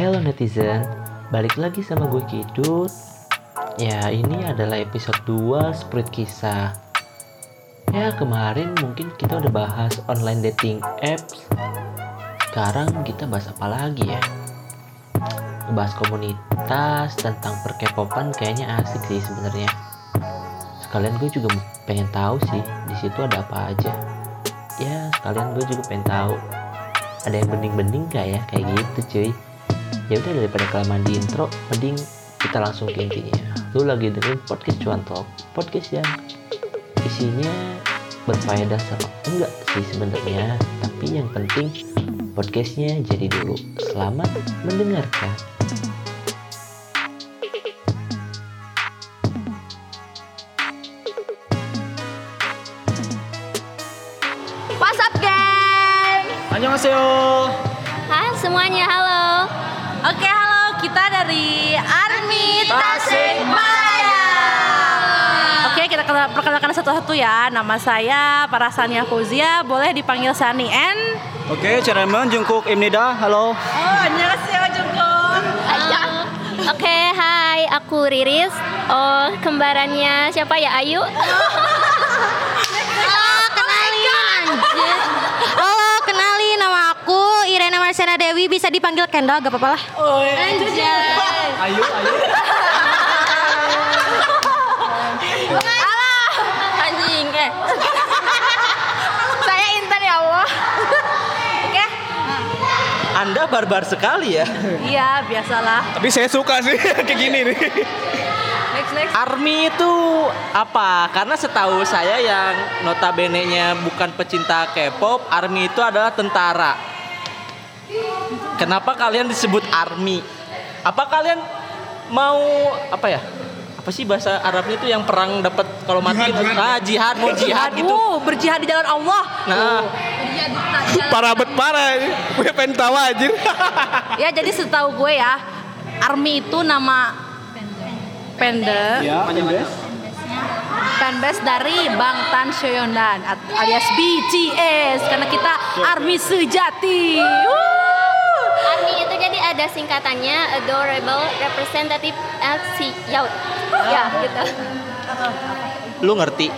Hello netizen, balik lagi sama gue Kidut. Ya ini adalah episode 2 Sprint Kisah. Ya kemarin mungkin kita udah bahas online dating apps. Sekarang kita bahas apa lagi ya? Bahas komunitas tentang perkepopan kayaknya asik sih sebenarnya. Sekalian gue juga pengen tahu sih di situ ada apa aja. Ya sekalian gue juga pengen tahu. Ada yang bening-bening gak ya? Kayak gitu cuy ya udah daripada kelamaan di intro mending kita langsung ke intinya. Lu lagi dengerin podcast cuan talk podcast yang isinya berfaedah sama enggak sih sebenarnya tapi yang penting podcastnya jadi dulu. Selamat mendengarkan dari Army Tasikmalaya Oke, kita kenal- perkenalkan satu-satu ya. Nama saya Parasania Fauzia, boleh dipanggil Sani N. Oke, Chairman Jungkook Imnida. Halo. Oh, annyeonghaseyo Jungkook. Oke, hai, aku Riris Oh, kembarannya siapa ya, Ayu? Halo, kenalin Halo, kenalin nama aku Irena Marsena Dewi, bisa dipanggil Kendall, gak apa-apa lah. Oh, iya. Anjay Ayo, ayo. Alah, anjing eh. Saya Intan ya Allah Oke, Anda barbar sekali ya. Iya, biasalah. Tapi saya suka sih kayak gini nih. Next, next. Army itu apa? Karena setahu saya yang notabene-nya bukan pecinta K-pop, Army itu adalah tentara. Kenapa kalian disebut Army? Apa kalian mau apa ya? Apa sih bahasa Arabnya itu yang perang dapat kalau mati ah jihad mau jihad gitu. Uh, berjihad di jalan Allah. Nah, Parah bet parah. Gue pengen tawa anjir. Ya, jadi setahu gue ya, Army itu nama pendek Ya, fanbase dari Bang Tan Shoyondan alias BTS karena kita Army sejati. Wuh. ARMY itu jadi ada singkatannya Adorable Representative LC Yaut Ya gitu lu ngerti?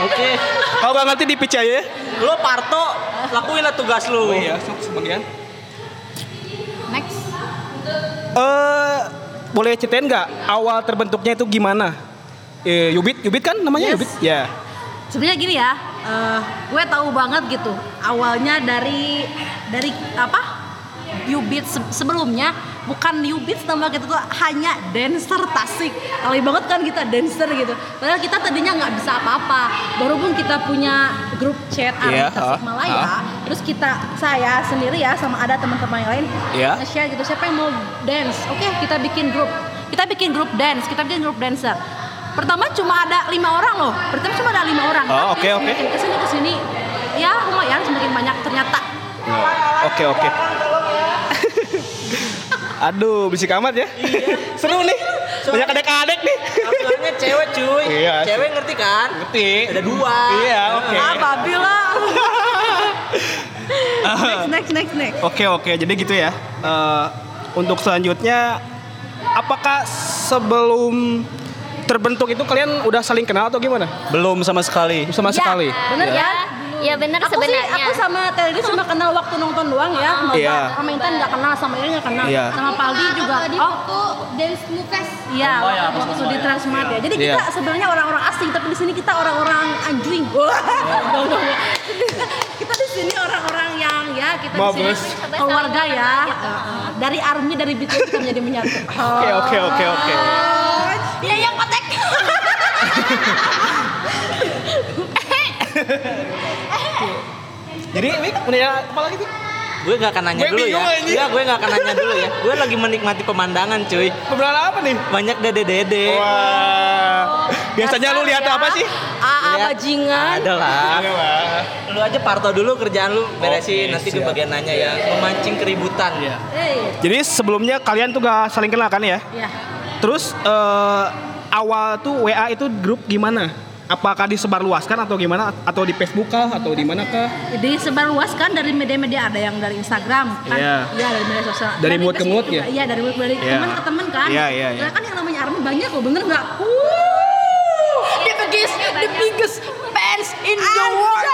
Oke, Kalau gak ngerti dipercaya ya. lu Parto lakuin lah tugas lu. iya, sebagian. Next Eh, boleh ceritain nggak awal terbentuknya itu gimana? Eh, Yubit, Yubit kan namanya Yes. Yubit? Ya. Sebenarnya gini ya, eh, gue tahu banget gitu. Awalnya dari dari apa? Ubit se- sebelumnya bukan Ubit nama kita tuh hanya dancer Tasik. Kali banget kan kita dancer gitu. Padahal kita tadinya nggak bisa apa-apa. Baru pun kita punya grup chat Army Iya, Tasikmalaya. ah, Terus kita saya sendiri ya sama ada teman-teman yang lain Iya. nge-share gitu siapa yang mau dance. Oke, kita bikin grup. Kita bikin grup dance, kita bikin grup dancer. Pertama cuma ada lima orang loh. Pertama cuma ada lima orang. Oh, oke, oke. semakin ke sini ke sini, ya lumayan semakin banyak ternyata. Oke, oke. Aduh, berisik amat ya. Seru nih. Banyak adek-adek nih. Aturannya cewek cuy. Iya. Cewek ngerti kan? Ngerti. Ada dua. Iya, oke. Ah, babi lah. next, next, next, next. Oke oke jadi gitu ya. Eh, untuk selanjutnya, apakah sebelum terbentuk itu kalian udah saling kenal atau gimana? Belum sama sekali. Sama sekali. Bener Ya, ya? ya benar Aku sih, sebenarnya aku sama Telly cuma kenal waktu nonton doang ya. Sama, Iya. sama Intan nggak kenal, sama Iri nggak kenal. Iya. Sama Paldi juga. Oh, Dance Mufes Iya, waktu di Transmart ya. Jadi kita Iya. sebenarnya orang-orang asing, tapi di sini kita orang-orang anjing. Kita di sini orang-orang yang ya kita di sini keluarga ya. Heeh. Dari army dari BTS kita menjadi menyatu. Oke oke oke oke. Iya yang kotek. Jadi Wik punya apa lagi tuh? Gue gak akan nanya Gue dulu ya. Enggak, gue gak akan nanya dulu ya. Gue lagi menikmati pemandangan cuy. Pembelaan apa nih? Banyak dede-dede. Wah. Biasanya lu lihat apa sih? AA Lihat. bajingan. Ada lah. Ada lah. Lu aja parto dulu kerjaan lu beresin. Oke, Nanti gue siap. bagian nanya ya. Memancing keributan. ya. Jadi sebelumnya kalian tuh gak saling kenal kan ya? ya. Terus eh, awal tuh WA itu grup gimana? apakah disebarluaskan atau gimana atau di Facebook kah atau di mana kah? disebarluaskan dari media-media ada yang dari Instagram kan Iya. iya dari media sosial Dari mulut ke mulut ya? iya dari mulut dari Iya. teman ke teman kan Iya, iya, iya. Nah, kan yang namanya army banyak loh bener nggak the biggest the biggest fans in the world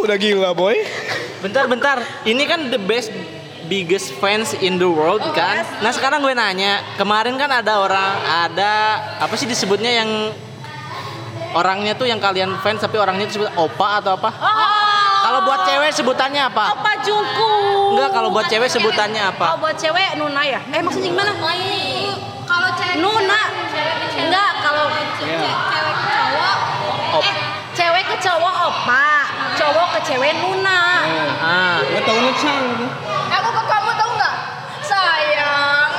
Udah gila boy. Bentar, bentar. Ini kan the best biggest fans in the world kan. Nah sekarang gue nanya, kemarin kan ada orang, ada apa sih disebutnya yang orangnya tuh yang kalian fans tapi orangnya disebut opa atau apa? Kalau buat cewek sebutannya apa? apa jungku Enggak, kalau buat cewek sebutannya oh apa? buat cewek Nuna ya? Eh maksudnya gimana? Kalau cewek Nuna. enggak kalau cewek ke cowok eh cewek ke cowok opa. Cowok ke cewek Nuna. Ah, Gue tau ngecang. Aku ke kamu tahu nggak? Sayang.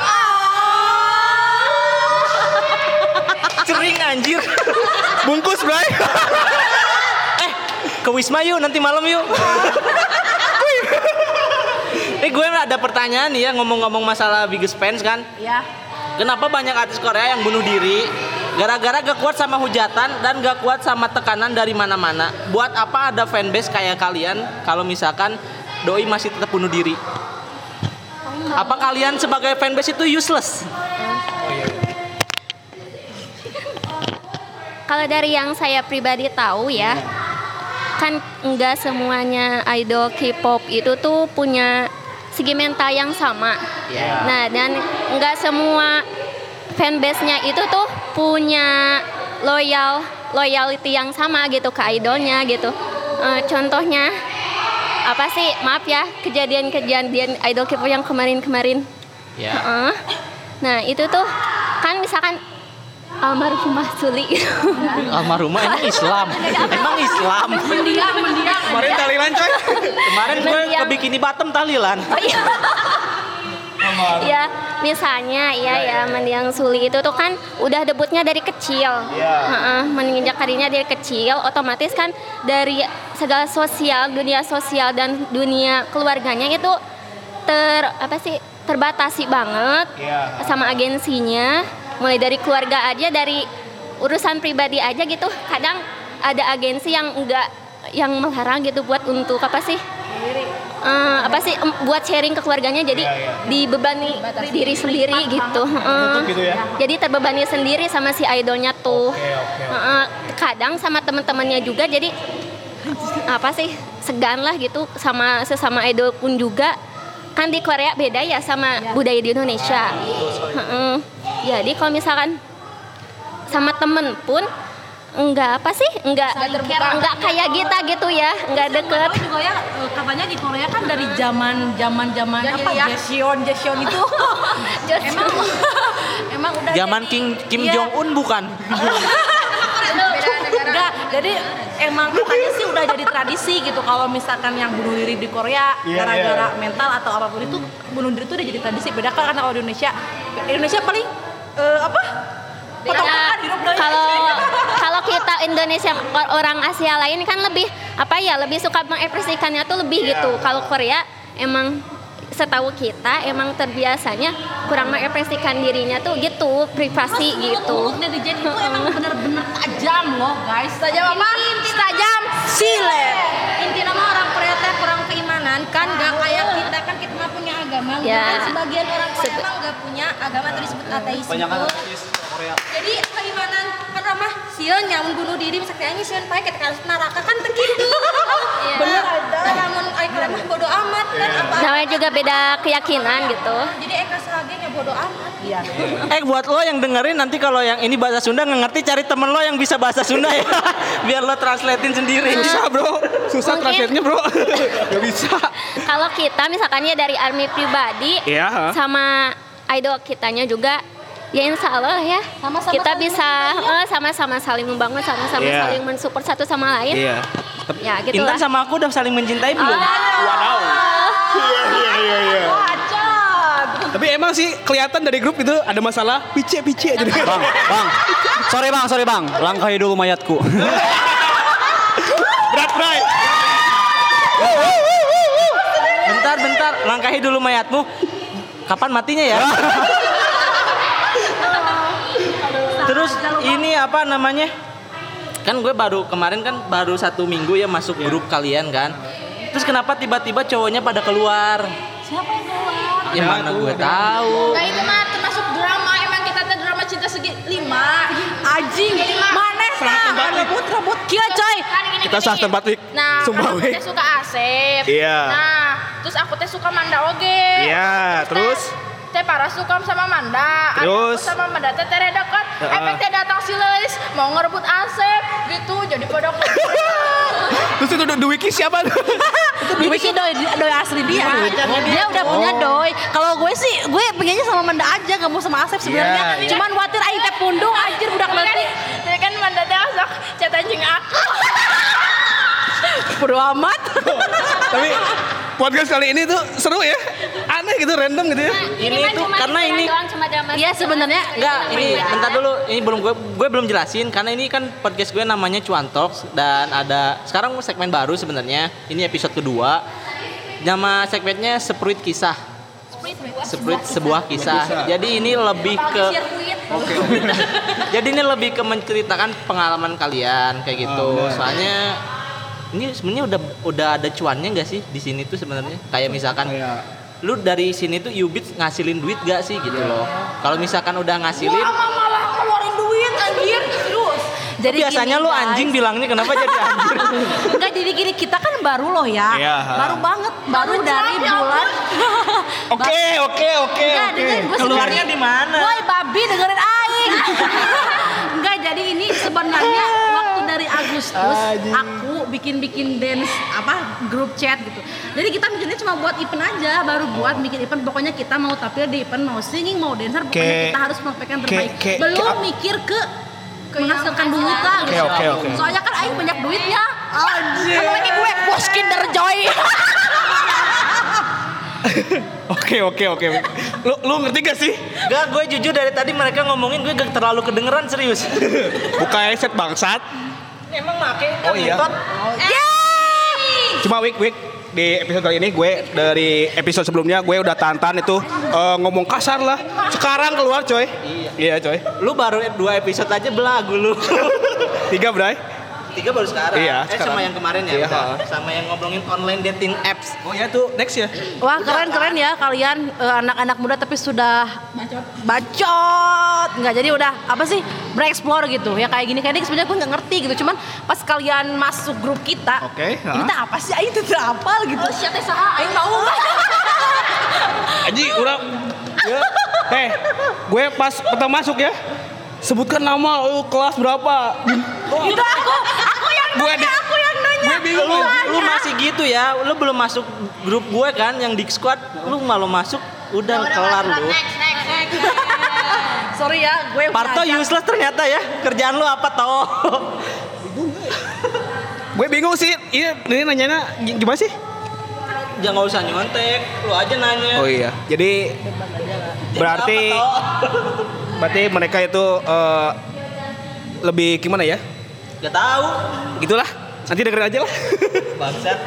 cering anjir. Bungkus bray. eh, ke Wisma yuk nanti malam yuk. eh gue ada pertanyaan nih ya ngomong-ngomong masalah biggest fans kan. ya Kenapa banyak artis Korea yang bunuh diri gara-gara gak kuat sama hujatan dan gak kuat sama tekanan dari mana-mana? Buat apa ada fanbase kayak kalian kalau misalkan doi masih tetap bunuh diri? Apa kalian sebagai fanbase itu useless? Kalau dari yang saya pribadi tahu ya, kan enggak semuanya idol K-pop itu tuh punya segi mental yang sama. Nah, dan enggak semua fanbase-nya itu tuh punya loyal loyalty yang sama gitu ke idolnya gitu. Eh, contohnya apa sih? Maaf ya, kejadian-kejadian idol K-pop yang kemarin-kemarin. Ya. Heeh. Nah, itu tuh kan misalkan almarhumah Suli Almarhumah emang Islam. Emang Islam. mendiang mendiang Kemarin talilan coy. Kemarin gue ke. Bikini Bottom tahlilan. Oh iya. Ya, misalnya ya ya mendiang Suli itu tuh kan udah debutnya dari kecil. Heeh, menginjak karirnya dari kecil, otomatis kan dari segala sosial, dunia sosial dan dunia keluarganya itu ter apa sih terbatasi banget sama agensinya. Mulai dari keluarga aja dari urusan pribadi aja gitu. Kadang ada agensi yang enggak yang melarang gitu buat untuk apa sih? Eh, apa sih buat sharing ke keluarganya jadi dibebani diri sendiri gitu. Heeh. gitu ya? Jadi terbebani sendiri sama si idolnya tuh. Heeh. kadang sama teman-temannya juga jadi apa sih segan lah gitu sama sesama idol pun juga kan di Korea beda ya sama budaya di Indonesia. Heeh. Jadi kalau misalkan sama temen pun enggak apa sih enggak enggak kayak kita gitu ya enggak deket Tahu juga ya eh, katanya di Korea kan dari zaman zaman zaman apa Jaehyun Jaehyun itu emang emang udah Zaman jadi- King Kim Iya. Jong Un bukan? Udah, jadi emang katanya sih udah jadi tradisi gitu kalau misalkan yang bunuh diri di Korea Iya, gara-gara iya. mental atau apa pun itu bunuh diri itu udah jadi tradisi. Beda kan karena kalau di Indonesia Indonesia paling eh, apa? Dari- kalau kalau kita Indonesia or- orang Asia lain kan lebih apa ya lebih suka mengekspresikannya tuh lebih gitu kalau Korea emang setahu kita emang terbiasanya kurang mengekspresikan dirinya tuh gitu privasi gitu Mulut netizen itu emang bener-bener tajam loh guys. Tajam apa? Tajam silet. Intinya mah orang Korea teh kurang keimanan kan gak kayak kita kan kita mah punya agama. Ya. Kan sebagian orang Korea emang gak punya agama atau disebut ateis. Banyak itu. Korea. Jadi keimanan kan mah sieun nyamun bunuh diri misalnya nyanyi sieun pae kita harus neraka kan teu kitu. Bener ada. Namun ai Korea mah bodo amat kan apa. namanya juga beda keyakinan gitu Jadi Eka Sage nya bodo amat. Iya. Eh buat lo yang dengerin nanti kalau yang ini bahasa Sunda nggak ngerti cari temen lo yang bisa bahasa Sunda ya biar lo translatein sendiri. Susah bro, susah translate-nya bro. Gak bisa. kalau kita misalkan ya dari army pribadi Iya, sama idol kitanya juga ya insya Allah ya Sama-sama kita saling bisa eh, sama-sama saling membangun sama-sama Iya. saling mensupport satu sama lain Iya. ya gitu Intan sama aku udah saling mencintai belum? Wadaw. Iya iya iya iya. Tapi emang sih kelihatan dari grup itu ada masalah pice-pice jadi. Bang, bang. Sorry bang, sorry bang. Langkahi dulu mayatku. Berat bray. Bentar bentar langkahi dulu mayatmu. Kapan matinya ya? Terus ini apa namanya? Kan gue baru kemarin kan baru satu minggu ya masuk grup kalian kan. Terus kenapa tiba-tiba cowoknya pada keluar? Siapa yang keluar? Ya mana gue tahu. Nah itu mah termasuk drama emang kita tuh drama cinta segi lima. Anjing, mana sah? Rebut rebut kia coy. Kan Kita sah tempat Wik. Nah, Sumpah, kan aku teh suka Asep. Iya. Nah, terus aku teh suka Manda oge. Iya, terus? Teh, parah suka sama Manda. Terus? Aku sama Manda teh tere dekat. Heeh. Efek teh datang si Lelis mau ngerebut Asep gitu. Jadi pada. Terus itu Dwiki siapa? Dwi sih doi, doi asli dia. Dia udah punya doi. Kalau gue sih, gue pengennya sama Manda aja, gak mau sama Asep sebenarnya. Iya, iya. Cuman khawatir aing teh pundung anjir kan, leutik. tapi kan Manda teh asok chat anjing aku. Bodo amat. Tapi podcast kali ini tuh seru ya. Aneh gitu, random gitu ya. Ini mah tuh cuma karena ini Iya sebenarnya Enggak, ini bentar dulu. Ini belum gue gue belum jelasin karena ini kan podcast gue namanya Cuan Talks dan ada sekarang segmen baru sebenarnya. Ini episode kedua. Nama segmennya Sepruit Kisah. Sepruit sebuah kisah. Jadi ini lebih ke Jadi ini lebih ke menceritakan pengalaman kalian kayak gitu. Soalnya ini sebenarnya udah udah ada cuannya nggak sih di sini tuh sebenarnya? Kayak misalkan lu dari sini tuh Ubit ngasilin duit gak sih gitu loh. Kalau misalkan udah ngasilin malah keluarin duit anjir. Terus. jadi biasanya gini, lu guys. anjing bilangnya kenapa jadi anjing? Enggak jadi gini kita kan baru loh ya. Iya. Baru banget, baru dari bulan. Oke, oke, oke, oke. Keluarnya di mana? Woi babi dengerin aing. Enggak jadi ini sebenarnya waktu dari Agustus aku bikin-bikin dance apa grup chat gitu. Jadi kita mikirnya cuma buat event aja, baru buat bikin event. Pokoknya kita mau tampil di event, mau singing, mau dancer, pokoknya Kayak- kita harus kayak- terbaik. kayak- Belum kayak- mikir ke menghasilkan duit lah gitu. oke, oke. Soalnya kan aing banyak duitnya. Anjir. Apalagi gue bos Kinder Joy. Oke, oke, oke. Lu lu ngerti gak sih? Gak, gue jujur dari tadi mereka ngomongin gue gak terlalu kedengeran serius. Buka headset bangsat. Emang make Oh iya. Cuma week week di episode kali ini gue dari episode sebelumnya gue udah tantan itu eh, ngomong kasar lah. Sekarang keluar coy. Iya, coy. Lu baru dua episode aja belagu lu. Tiga, Bray. Tiga baru sekarang. Iya, eh sekarang. sama yang kemarin ya. Iya. udah. Sama yang ngobrolin online dating apps. Oh ya tuh next ya. Wah keren keren ya kalian eh, anak-anak muda tapi sudah bacot bacot nggak jadi udah apa sih bereksplor gitu ya kayak gini kayak gini sebenarnya gue nggak ngerti gitu cuman pas kalian masuk grup kita Oke, ha. ini teh apa sih Aing tuh apa gitu siapa saha Aing mau Aji, udah. Ya. Heh, gue pas pertama masuk ya. Sebutkan nama lu kelas berapa. Oh, itu aku aku yang gue nanya di, aku yang nanya gue bingung. Lu, lu masih gitu ya. Lu belum masuk grup gue kan yang di squad. Lu malu masuk udah kelar lu. sorry ya gue Parto belajar. useless ternyata ya. Kerjaan lu apa toh? Gue bingung sih. Ini, ini nanyanya gi- gimana sih? Jangan nggak usah nyontek. Lu aja nanya. Oh iya. Jadi berarti? berarti mereka itu eh, lebih gimana ya? Gak tahu. Gitulah. Nanti dengerin aja lah. Bangsat.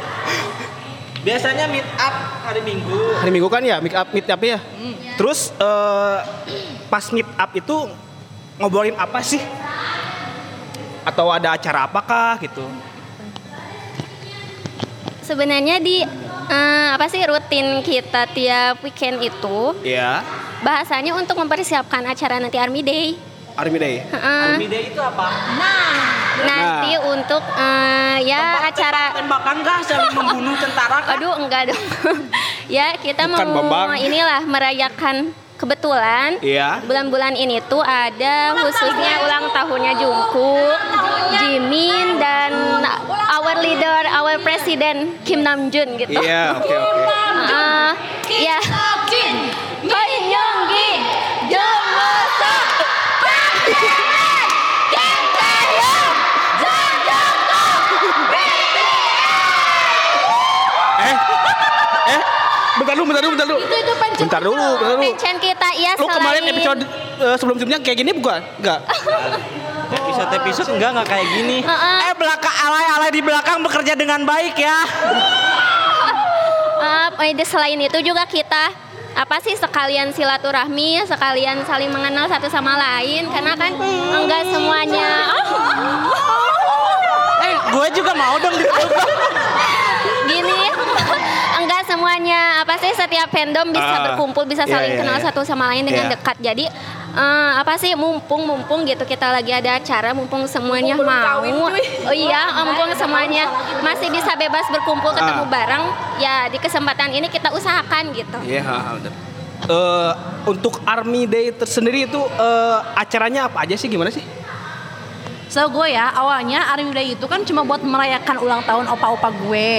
Biasanya meet up hari Minggu. Hari Minggu kan ya meet up meet up ya. Terus eh, pas meet up itu ngobrolin apa sih? Atau ada acara apakah gitu? Sebenarnya di eh, apa sih rutin kita tiap weekend itu Iya. bahasanya untuk mempersiapkan acara nanti Army Day. Army Day. Heeh. Army Day itu apa? Nanti untuk eh, ya acara tembakan gak saling membunuh tentara kah? Aduh enggak dong. ya kita Bukan, mau Bambang. inilah merayakan kebetulan Iya. bulan-bulan ini tuh ada khususnya ulang tahunnya Jungkook, Jimin dan our leader, our president Kim Namjoon gitu. Iya, oke oke. Eh, ya. Hoi Younggi, Jongwoo Kim Taehyung, Jung Jungkook. Eh, eh, bentar dulu, bentar dulu, bentar dulu. Itu itu pencet Bentar dulu, bentar dulu. Pencen kita ya Lu kemarin episode eh, sebelum-sebelumnya kayak gini bukan? Enggak. Episode-episode enggak enggak kayak gini. Heeh. Eh belakang alay-alay di belakang bekerja dengan baik ya. Eh, eh, selain itu juga kita apa sih sekalian silaturahmi, sekalian saling mengenal satu sama lain karena kan enggak semuanya Eh, gue juga mau dong gini enggak semuanya apa sih setiap fandom bisa Ah. berkumpul bisa Iya, saling iya, kenal iya. satu sama lain dengan Iya. dekat jadi eh, apa sih? Mumpung mumpung gitu kita lagi ada acara mumpung semuanya Mumpung mau. kawin, oh iya eh, mumpung semuanya masih bisa bebas berkumpul ketemu Ah. bareng. Ya di kesempatan ini kita usahakan gitu. Iya, bener. Eh, untuk Army Day tersendiri itu eh, acaranya apa aja sih? Gimana sih? So gue ya awalnya Army Day itu kan cuma buat merayakan ulang tahun opa-opa gue.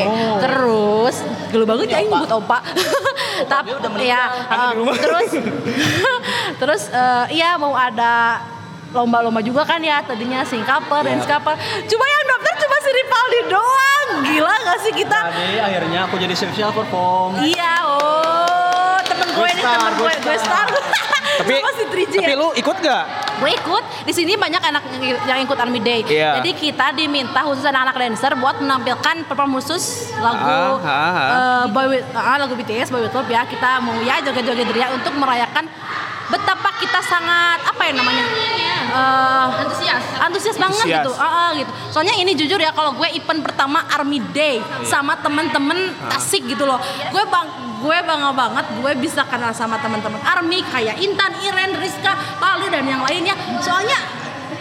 Terus gelo banget ya buat opa. Tapi ya uh, terus terus uh, iya mau ada lomba-lomba juga kan ya tadinya singkaper dan skaper. Cuma yang daftar cuma si Rivaldi doang. Gila gak sih kita? Jadi akhirnya aku jadi special perform. Iya, oh temen gue ini star, gue, gue star. Tapi tapi ya. lu ikut gak? gue ikut di sini banyak anak yang ikut Army Day Iya. jadi kita diminta khusus anak-anak dancer buat menampilkan perform khusus lagu Ah, ah, ah. eh, boy with, ah, lagu BTS Boy With Love ya kita mau ya joget-joget ria untuk merayakan betapa kita sangat apa ya namanya? Eh, Antusias. antusias banget Antusias. gitu Ah, ah, gitu. Soalnya ini jujur ya kalau gue event pertama Army Day sama temen-temen Tasik gitu loh. Gue bang gue bangga banget gue bisa kenal sama teman-teman Army kayak Intan, Iren, Rizka, Pali dan yang lainnya. Soalnya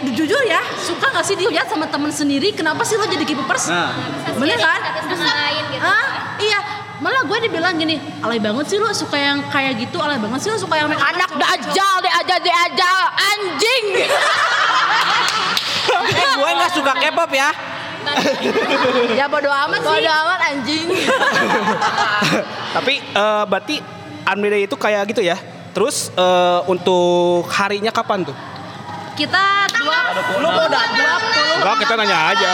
jujur ya suka gak sih dilihat sama temen sendiri? Kenapa sih lo jadi keepers? Nah. bener kan? Lain gitu. ah iya malah gue dibilang gini alay banget sih lo suka yang kayak gitu alay banget sih lo suka yang Anak dajal, diajal, diajal, anjing. Eh, gue nggak suka K-pop ya. ya bodo amat sih Bodo amat anjing. Tapi eh, berarti Army Day itu kayak gitu ya. Terus eh, untuk harinya kapan tuh? kita dua Lu mau datang? Enggak, kita nanya aja.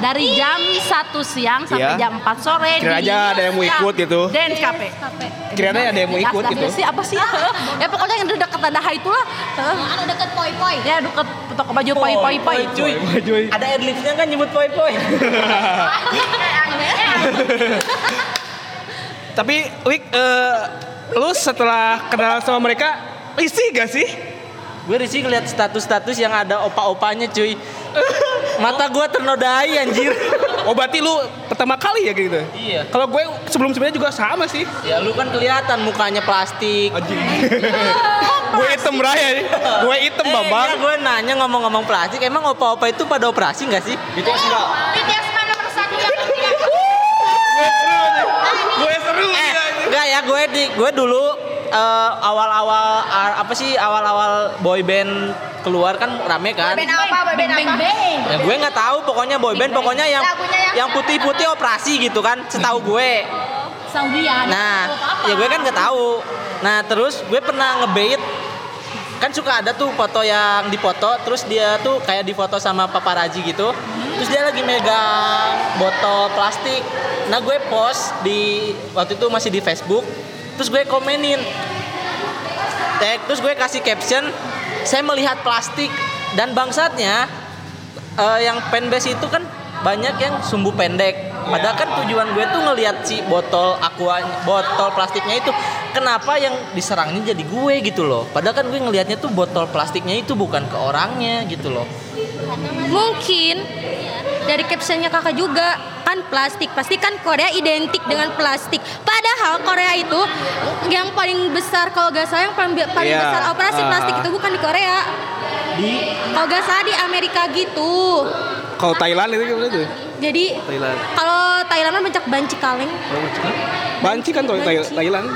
Dari jam 1 siang sampai Iya. jam 4 sore Kira aja ada yang mau ikut gitu. Dance Cafe. Kira-kira ada yang mau ikut gitu. sih apa sih? ya pokoknya yang dekat Daha itulah. Anu deket poi-poi. Ya dekat toko baju poi poi poi. cuy. Ada adlibsnya kan nyebut poi poi. Tapi Wik, eh, lu setelah kenal sama mereka, risih gak sih? Gue risih ngeliat status-status yang ada opa-opanya cuy. Mata gue ternodai anjir. Oh berarti lu pertama kali ya gitu? Iya. Kalau gue sebelum-sebelumnya juga sama sih. Ya lu kan kelihatan mukanya plastik. Anjing. gue hitam raya nih. Gue hitam Eh, bambang. enggak, gue nanya ngomong-ngomong plastik, emang opa-opa itu pada operasi nggak sih? Gitu enggak. BTS mana nomor satu yang penting. Gue seru Eh, ya. enggak ya, gue di gue dulu eh, awal-awal ah, apa sih awal-awal boy band keluar kan rame kan? Band apa? Band apa? Ya gue nggak tahu pokoknya boy band pokoknya yang Lagunya yang- yang putih-putih operasi gitu kan, setahu gue. Saudian. Nah, ya gue kan nggak tahu. Nah, terus gue pernah ngebait kan suka ada tuh foto yang dipoto terus dia tuh kayak difoto sama paparazi gitu terus dia lagi megang botol plastik nah gue post di waktu itu masih di Facebook terus gue komenin. Tag terus gue kasih caption saya melihat plastik. Dan bangsatnya eh, yang fanbase itu kan banyak yang sumbu pendek. Padahal kan tujuan gue tuh ngelihat si botol aqua botol plastiknya itu kenapa yang diserangnya jadi gue gitu loh. Padahal kan gue ngelihatnya tuh botol plastiknya itu bukan ke orangnya gitu loh. Mungkin dari captionnya kakak juga kan plastik. Plastik kan Korea identik dengan plastik. Padahal Korea itu yang paling besar kalau gak salah yang paling, paling Iya, besar operasi ah. plastik itu bukan di Korea. Di? Kalau gak salah di Amerika gitu. Kalau Thailand itu gimana tuh? jadi Thailand. kalau Thailand mah mencak banci kaleng. Banci kan kalau Thai- Thailand.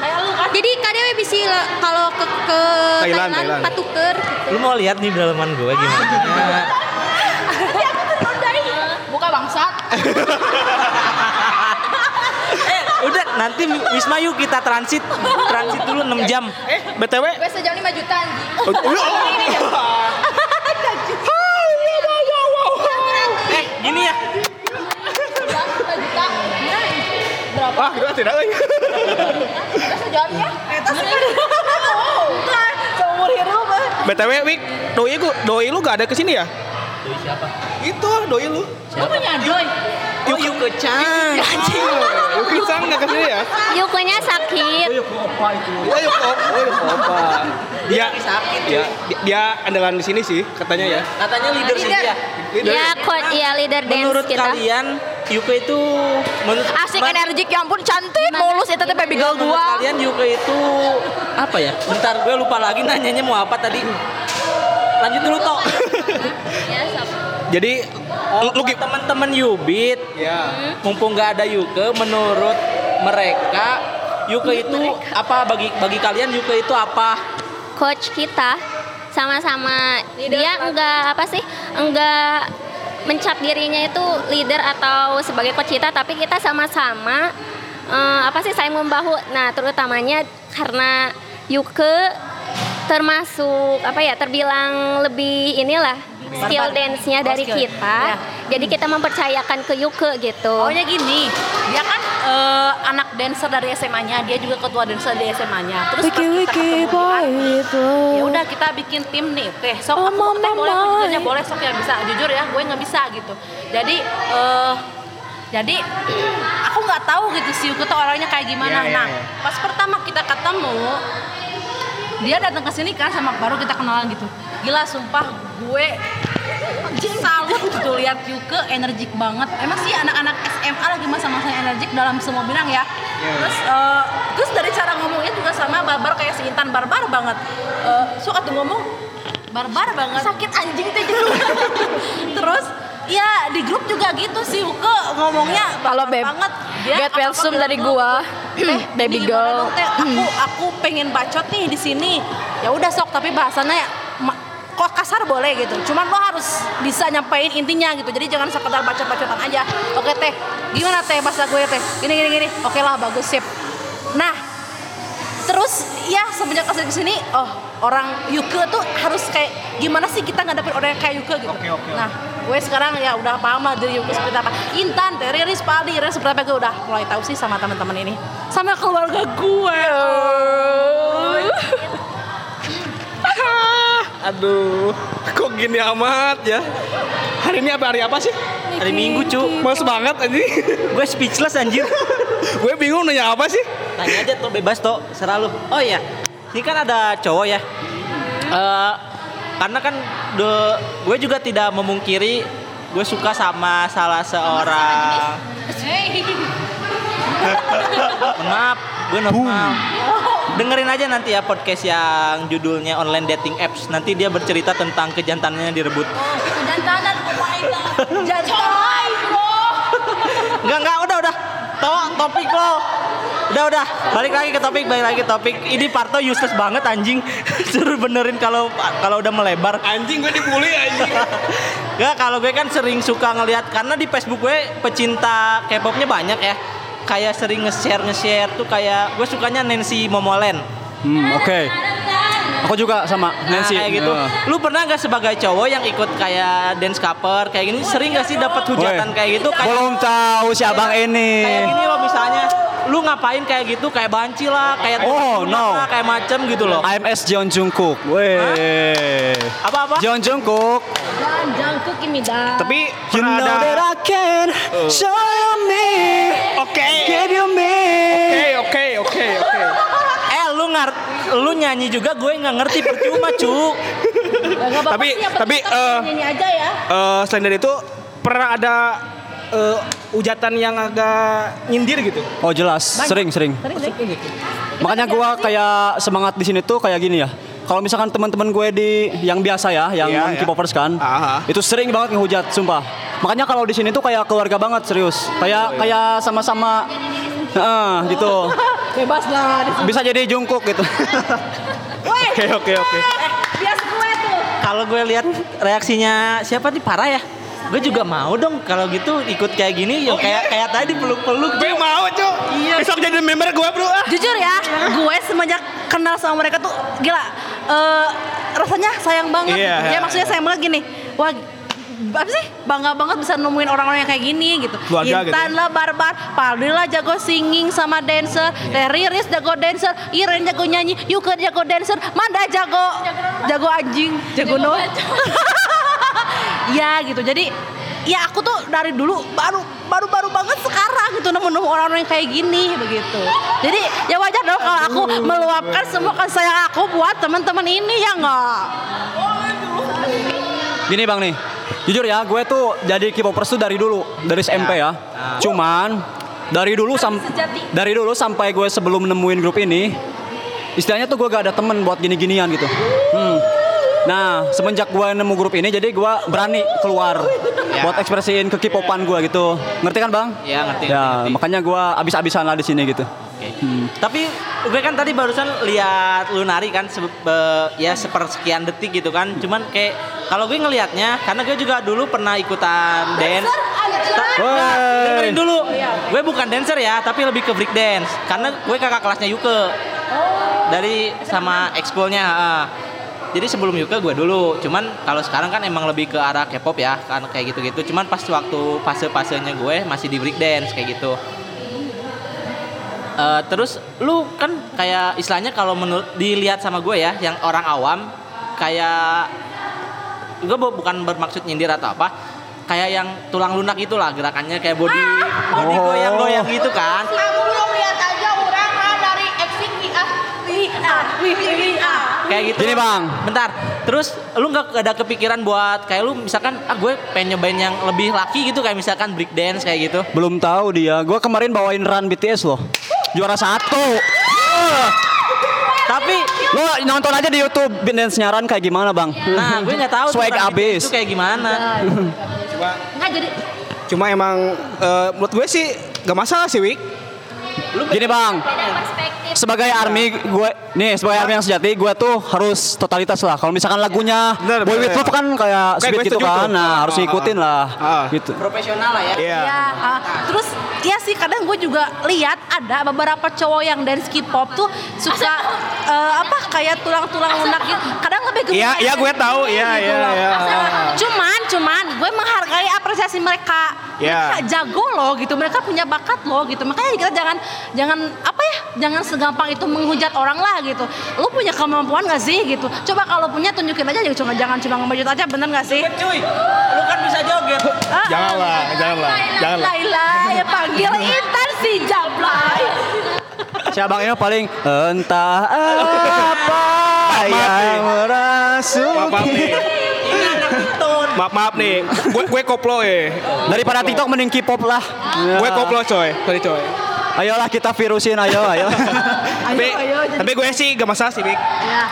jadi kadang bisa kalau ke, ke Thailand, Thailand, Thailand. patuker lu mau lihat nih dalaman gue gimana Buka bangsat. Eh udah nanti Wisma yuk kita transit transit dulu 6 jam Eh, BTW. Gue sejam 5 juta anjing. Oh, oh, eh gini ya Sejam 5 juta. Berapa? Wah, kita tidak lagi. Gue hidup. eh. BTW, Wik, doi lu, doi lu gak ada ke sini ya? Doi siapa Itu doi lu. Gue punya Doy. Oh, Yuko-chan. Yuki Sang nggak ke sini ya? Yukunya sakit. Oh Yuko Opa itu. Oh Yuko oh, Yuko Opa. Dia sakit dia, dia, dia andalan di sini sih katanya ya. Katanya leader sih dia. Ya, coach, ya leader dance Menurut kita. kalian Yuko itu menurut Asik men- energik ya ampun cantik mulus itu teh baby girl menurut dua. kalian Yuko itu apa ya? Bentar gue lupa lagi nanyanya mau apa tadi. Lanjut dulu toh. Jadi Oh, lu, teman-teman Yubit, ya. mumpung nggak ada Yuke, menurut mereka Yuke itu apa bagi bagi kalian Yuke itu apa? coach kita sama-sama dia enggak apa sih enggak mencap dirinya itu leader atau sebagai coach kita tapi kita sama-sama eh, apa sih saling membahu nah terutamanya karena Yuke termasuk apa ya terbilang lebih inilah skill dance-nya dari skill. kita Ya. jadi kita mempercayakan ke Yuke gitu Pokoknya gini, dia kan eh, anak dancer dari SMA-nya, dia juga ketua dancer dari SMA-nya. Terus pas kita ketemu dia, ya udah kita bikin tim nih, teh sok aku teh boleh aku juga boleh sok ya bisa. Jujur ya, gue nggak bisa gitu. Jadi eh jadi aku nggak tahu gitu si Yuko tuh orangnya kayak gimana. Iya, iya, nah, iya. pas pertama kita ketemu, dia datang ke sini kan sama baru kita kenalan gitu. Gila sumpah gue salut gitu lihat Yuke energik banget. Emang sih anak-anak SMA lagi masa-masa energik dalam semua bidang ya. Terus eh, terus dari cara ngomongnya juga sama barbar kayak si Intan barbar banget. Eh, suka tuh ngomong barbar banget. Sakit anjing teh Terus ya di grup juga gitu sih Yuke ngomongnya Kalau barbar beb, banget. Dia get well soon dari gua. "Teh, Baby girl." dong, Teh? Aku aku pengen bacot nih di sini. Ya udah sok tapi bahasannya ma- kok kasar boleh gitu. Cuman lo harus bisa nyampein intinya gitu. Jadi jangan sekedar bacot-bacotan aja. Oke teh, gimana teh bahasa gue teh? Gini gini gini. Oke lah bagus sip. Nah, terus ya semenjak ke sini ke sini, oh orang Yuke tuh harus kayak gimana sih kita ngadepin orang yang kayak Yuke gitu. Oke, oke, Nah, gue sekarang ya udah paham lah dari Yuke seperti apa. Intan, teh, Riris, Paldi, Riris seperti apa gue udah mulai tahu sih sama teman-teman ini, sama keluarga gue. Aduh, kok gini amat ya? Hari ini apa hari apa sih? Hari Minggu cu. Males banget anjing. Gue speechless anjir. Gue bingung nanya apa sih? Tanya aja tuh bebas tuh, serah lu. Oh iya, ini kan ada cowok ya. Eh, karena kan de- gue juga tidak memungkiri gue suka sama salah seorang. Maaf, gue normal. Dengerin aja nanti ya podcast yang judulnya online dating apps. Nanti dia bercerita tentang kejantanannya direbut. Jantanan, my god. Jantan. Enggak, enggak, udah, udah. To topik lo. Udah, udah. Balik lagi ke topik, balik lagi ke topik. Ini Parto useless banget anjing. Suruh benerin kalau kalau udah melebar. Anjing gue dibully anjing. Enggak, kalau gue kan sering suka ngelihat karena di Facebook gue pecinta K-popnya banyak ya. Kayak sering nge-share nge-share tuh kayak gue sukanya Nancy Momoland. Hmm, oke. Aku juga sama Nah, Nancy. kayak gitu. Nah. Lu pernah gak sebagai cowok yang ikut kayak dance cover kayak gini sering gak sih dapat hujatan Woi, kayak gitu? Kayak, Belum tahu si abang ini. kayak gini loh misalnya lu ngapain kayak gitu kayak banci lah kayak Oh, no. lah, kayak macem gitu loh AMS Jeon Jungkook. Weh. apa apa Jeon Jungkook. Jangkuk imida Tapi You pernah know that ada I can show you me. Oke. Give you me. Oke, oke, oke, oke. eh lu ngar lu nyanyi juga gue nggak ngerti percuma cu Tapi tapi eh Ini aja ya. eh, selain dari itu pernah ada eh, ujatan yang agak nyindir gitu. Oh jelas, sering sering. Makanya gua kayak semangat di sini tuh kayak gini ya. Kalau misalkan teman-teman gue di yang biasa ya, yang Iya, non iya. K-popers kan, Aha. itu sering banget ngehujat, sumpah. Makanya kalau di sini tuh kayak keluarga banget, serius. Kayak kayak sama-sama, Heeh, gitu. Bebas lah. Bisa jadi jungkuk gitu. Oke oke oke. Bias gue tuh. kalau gue lihat reaksinya siapa nih parah ya gue juga mau dong kalau gitu ikut kayak gini yang kayak kayak tadi peluk-peluk Gue mau, Cuk. Iya. Besok jadi member gue, Bro. Ah. Jujur ya, gue semenjak kenal sama mereka tuh gila. eh, rasanya sayang banget. Iya, ya iya, maksudnya sayang banget gini. Wah, apa sih bangga banget bisa nemuin orang-orang yang kayak gini gitu. Keluarga gitu Intan lah barbar, Paldi lah jago singing sama dancer, Teh Riris jago dancer, Iren jago nyanyi, Yuka jago dancer, Manda jago jago anjing, jago no. ya gitu. Jadi ya aku tuh dari dulu baru baru baru banget sekarang gitu nemu-nemu orang-orang yang kayak gini begitu. Jadi ya wajar dong kalau aku meluapkan semua kasih sayang aku buat teman-teman ini ya enggak. Gini bang nih, jujur ya, gue tuh jadi K-popers tuh dari dulu, dari SMP ya. Cuman dari dulu sam dari dulu sampai gue sebelum nemuin grup ini, istilahnya tuh gue gak ada temen buat gini-ginian gitu. Hmm. Nah, semenjak gue nemu grup ini, jadi gue berani keluar buat ekspresiin ke K-popan gue gitu. Ngerti kan bang? Ya ngerti. Ya, ngerti, ngerti. makanya gue abis-abisan lah di sini gitu. Tapi gue kan tadi barusan lihat lu nari kan se- ya sepersekian detik gitu kan. Cuman kayak kalau gue ngelihatnya karena gue juga dulu pernah ikutan dance. Nah, dengerin dulu. Gue bukan dancer ya, tapi lebih ke break dance. Karena gue kakak kelasnya Yuke. Dari sama ekskulnya. Jadi sebelum Yuke gue dulu. Cuman kalau sekarang kan emang lebih ke arah K-pop ya, kan kayak gitu-gitu. Cuman pas waktu fase-fasenya gue masih di break dance kayak gitu. Eh, terus lu kan kayak istilahnya kalau menurut dilihat sama gue ya yang orang awam kayak gue bu- bukan bermaksud nyindir atau apa kayak yang tulang lunak itulah gerakannya kayak body body Oh. goyang-goyang gitu kan Kamu belum lihat aja orang ah, dari exit WA. WA, WA. kayak gitu Gini, Bang. bentar terus lu nggak ada kepikiran buat kayak lu misalkan ah gue pengen nyobain yang lebih laki gitu kayak misalkan break dance kayak gitu Belum tahu dia. Gue kemarin bawain run BTS loh. Juara satu. tapi Lo nonton aja di YouTube dance nyaran kayak gimana bang? nah gue nggak tahu Swag abis. itu kayak gimana Cuma, Nggak jadi cuma emang eh, menurut gue sih gak masalah sih Wik. Gini bang, sebagai army gue nih sebagai army yang sejati gue tuh harus totalitas lah. Kalau misalkan lagunya Bener, Boy bener. With Love kan kayak speed gitu kan, tuh. nah Ah, harus ah, ngikutin ah. lah, Ah. gitu. profesional lah ya Iya. Ya, ah, terus ya sih kadang gue juga lihat ada beberapa cowok yang dance K-pop tuh suka eh, apa kayak tulang-tulang lunak gitu. Kadang lebih ke Iya, iya gue tahu. Iya, gitu iya, loh. iya. Cuman, cuman gue menghargai apresiasi mereka. Iya. Mereka jago loh gitu. Mereka punya bakat loh gitu. Makanya kita jangan jangan apa ya? Jangan segampang itu menghujat orang lah gitu. Lu punya kemampuan gak sih gitu? Coba kalau punya tunjukin aja jangan jangan cuma ngebajut aja bener gak sih? cuy lu kan bisa joget Ah, Janganlah, janganlah, janganlah. Laila ya panggil Intan si Jablay. Si abang ini paling entah apa yang merasuki. Maaf, maaf nih. Maaf, maaf nih. Gue gue koplo ya. Daripada TikTok mending K-pop lah. Gue koplo coy. Sorry coy. Ayolah kita virusin, ayo, ayo. Tapi, tapi gue sih gak masalah sih Wik. Ya.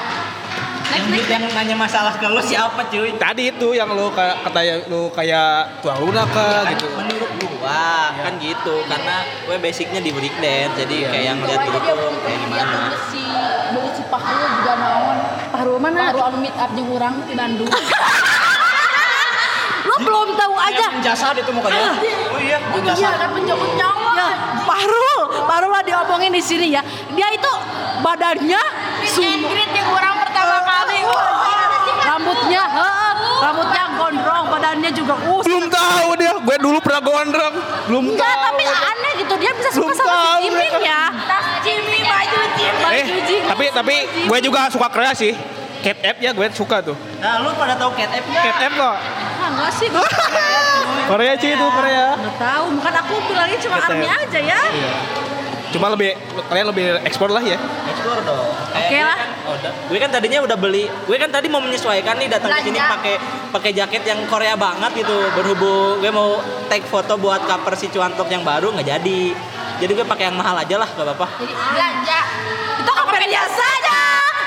yang, yang nanya masalah ke lu siapa cuy Tadi itu yang lu kayak katanya lu kayak tuang lunak kah gitu. menurut gua kan gitu karena gue basicnya di break dance jadi kayak yang lihat tuh kayak gimana Si si Pahru juga naon. Pahru mana? Pahru anu meet up jeung urang di Bandung. Belum tahu aja. Jasad itu mukanya. oh iya Iya kan penjemput nyawa. Ya, Pahrul, Pahrul lah diomongin di sini ya. Dia itu badannya sumber. Ingrid yang orang pertama kali. Rambutnya, heeh, rambutnya gondrong, badannya juga us. Belum tahu dia. Gue dulu pernah gondrong. Belum Enggak, tahu. tapi aneh gitu. Dia bisa suka Belum sama tahu si Jimin ya. Tas Jimmy baju Jimmy. Eh, tapi tapi gue juga suka Korea sih. Cat app ya gue suka tuh. nah lu pada tahu cat app Cat app kok. Ah, enggak sih, gue Korea cuy itu Korea. enggak tahu. Bukan aku bilangnya cuma Kata- army aja ya. Cuma lebih kalian lebih ekspor lah ya. explore dong Oke gue lah. kan, oh, gue kan tadinya udah beli gue kan tadi mau menyesuaikan nih datang ke sini pakai pakai jaket yang Korea banget gitu berhubung gue mau take foto buat cover si cuantok yang baru nggak jadi jadi gue pakai yang mahal aja lah gak apa-apa Jadi belanja. Itu Tokopedia saja.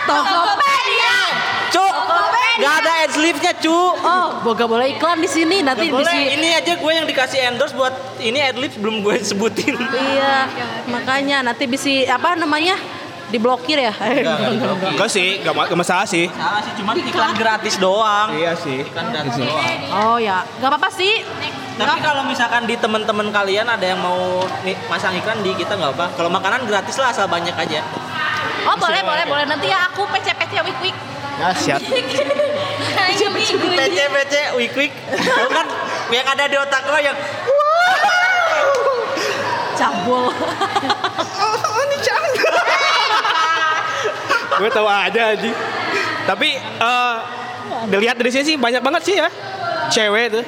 Tokopedia. cuk nggak ada ad sleeve-nya cuk Oh, boga boleh iklan di sini nanti Nggak boleh, bisa. ini aja gue yang dikasih endorse buat ini adlibs belum gue sebutin. Iya, makanya nanti bisa apa namanya? diblokir ya. Enggak sih, gak, ma- gak masalah sih. Salah sih, cuma iklan gratis doang. Iya sih. Iklan gratis doang. Oh ya, nggak apa-apa sih. Tapi kalau misalkan di teman-teman kalian ada yang mau nih, masang iklan di kita nggak apa. Kalau makanan gratis lah asal banyak aja. Oh boleh boleh boleh nanti ya aku PC-PC wik wik. Ya siap. PC PC wik wik. Lu kan yang ada di otak gue yang Cabul. Gue tahu aja Aji. Tapi eh dilihat dari sini sih banyak banget sih ya. Cewek tuh.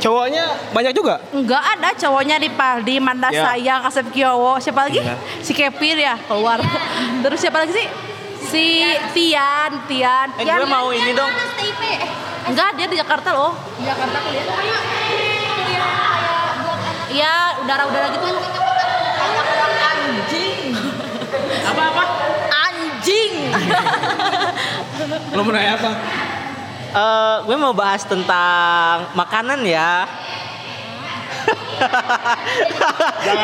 Cowoknya banyak juga. Enggak ada cowoknya di Paldi, Manda Ya. Sayang, Asep Kiowo, siapa lagi? Iya. Si Kevin ya keluar. Terus siapa lagi sih? Si Tian, Tian. Eh Tian. gue mau ini dong. Enggak, dia di Jakarta loh. Di Jakarta kuliah. Iya, udara-udara gitu. Anjing. Apa-apa? Anjing. Lo mau nanya apa? Eh, gue mau bahas tentang makanan ya.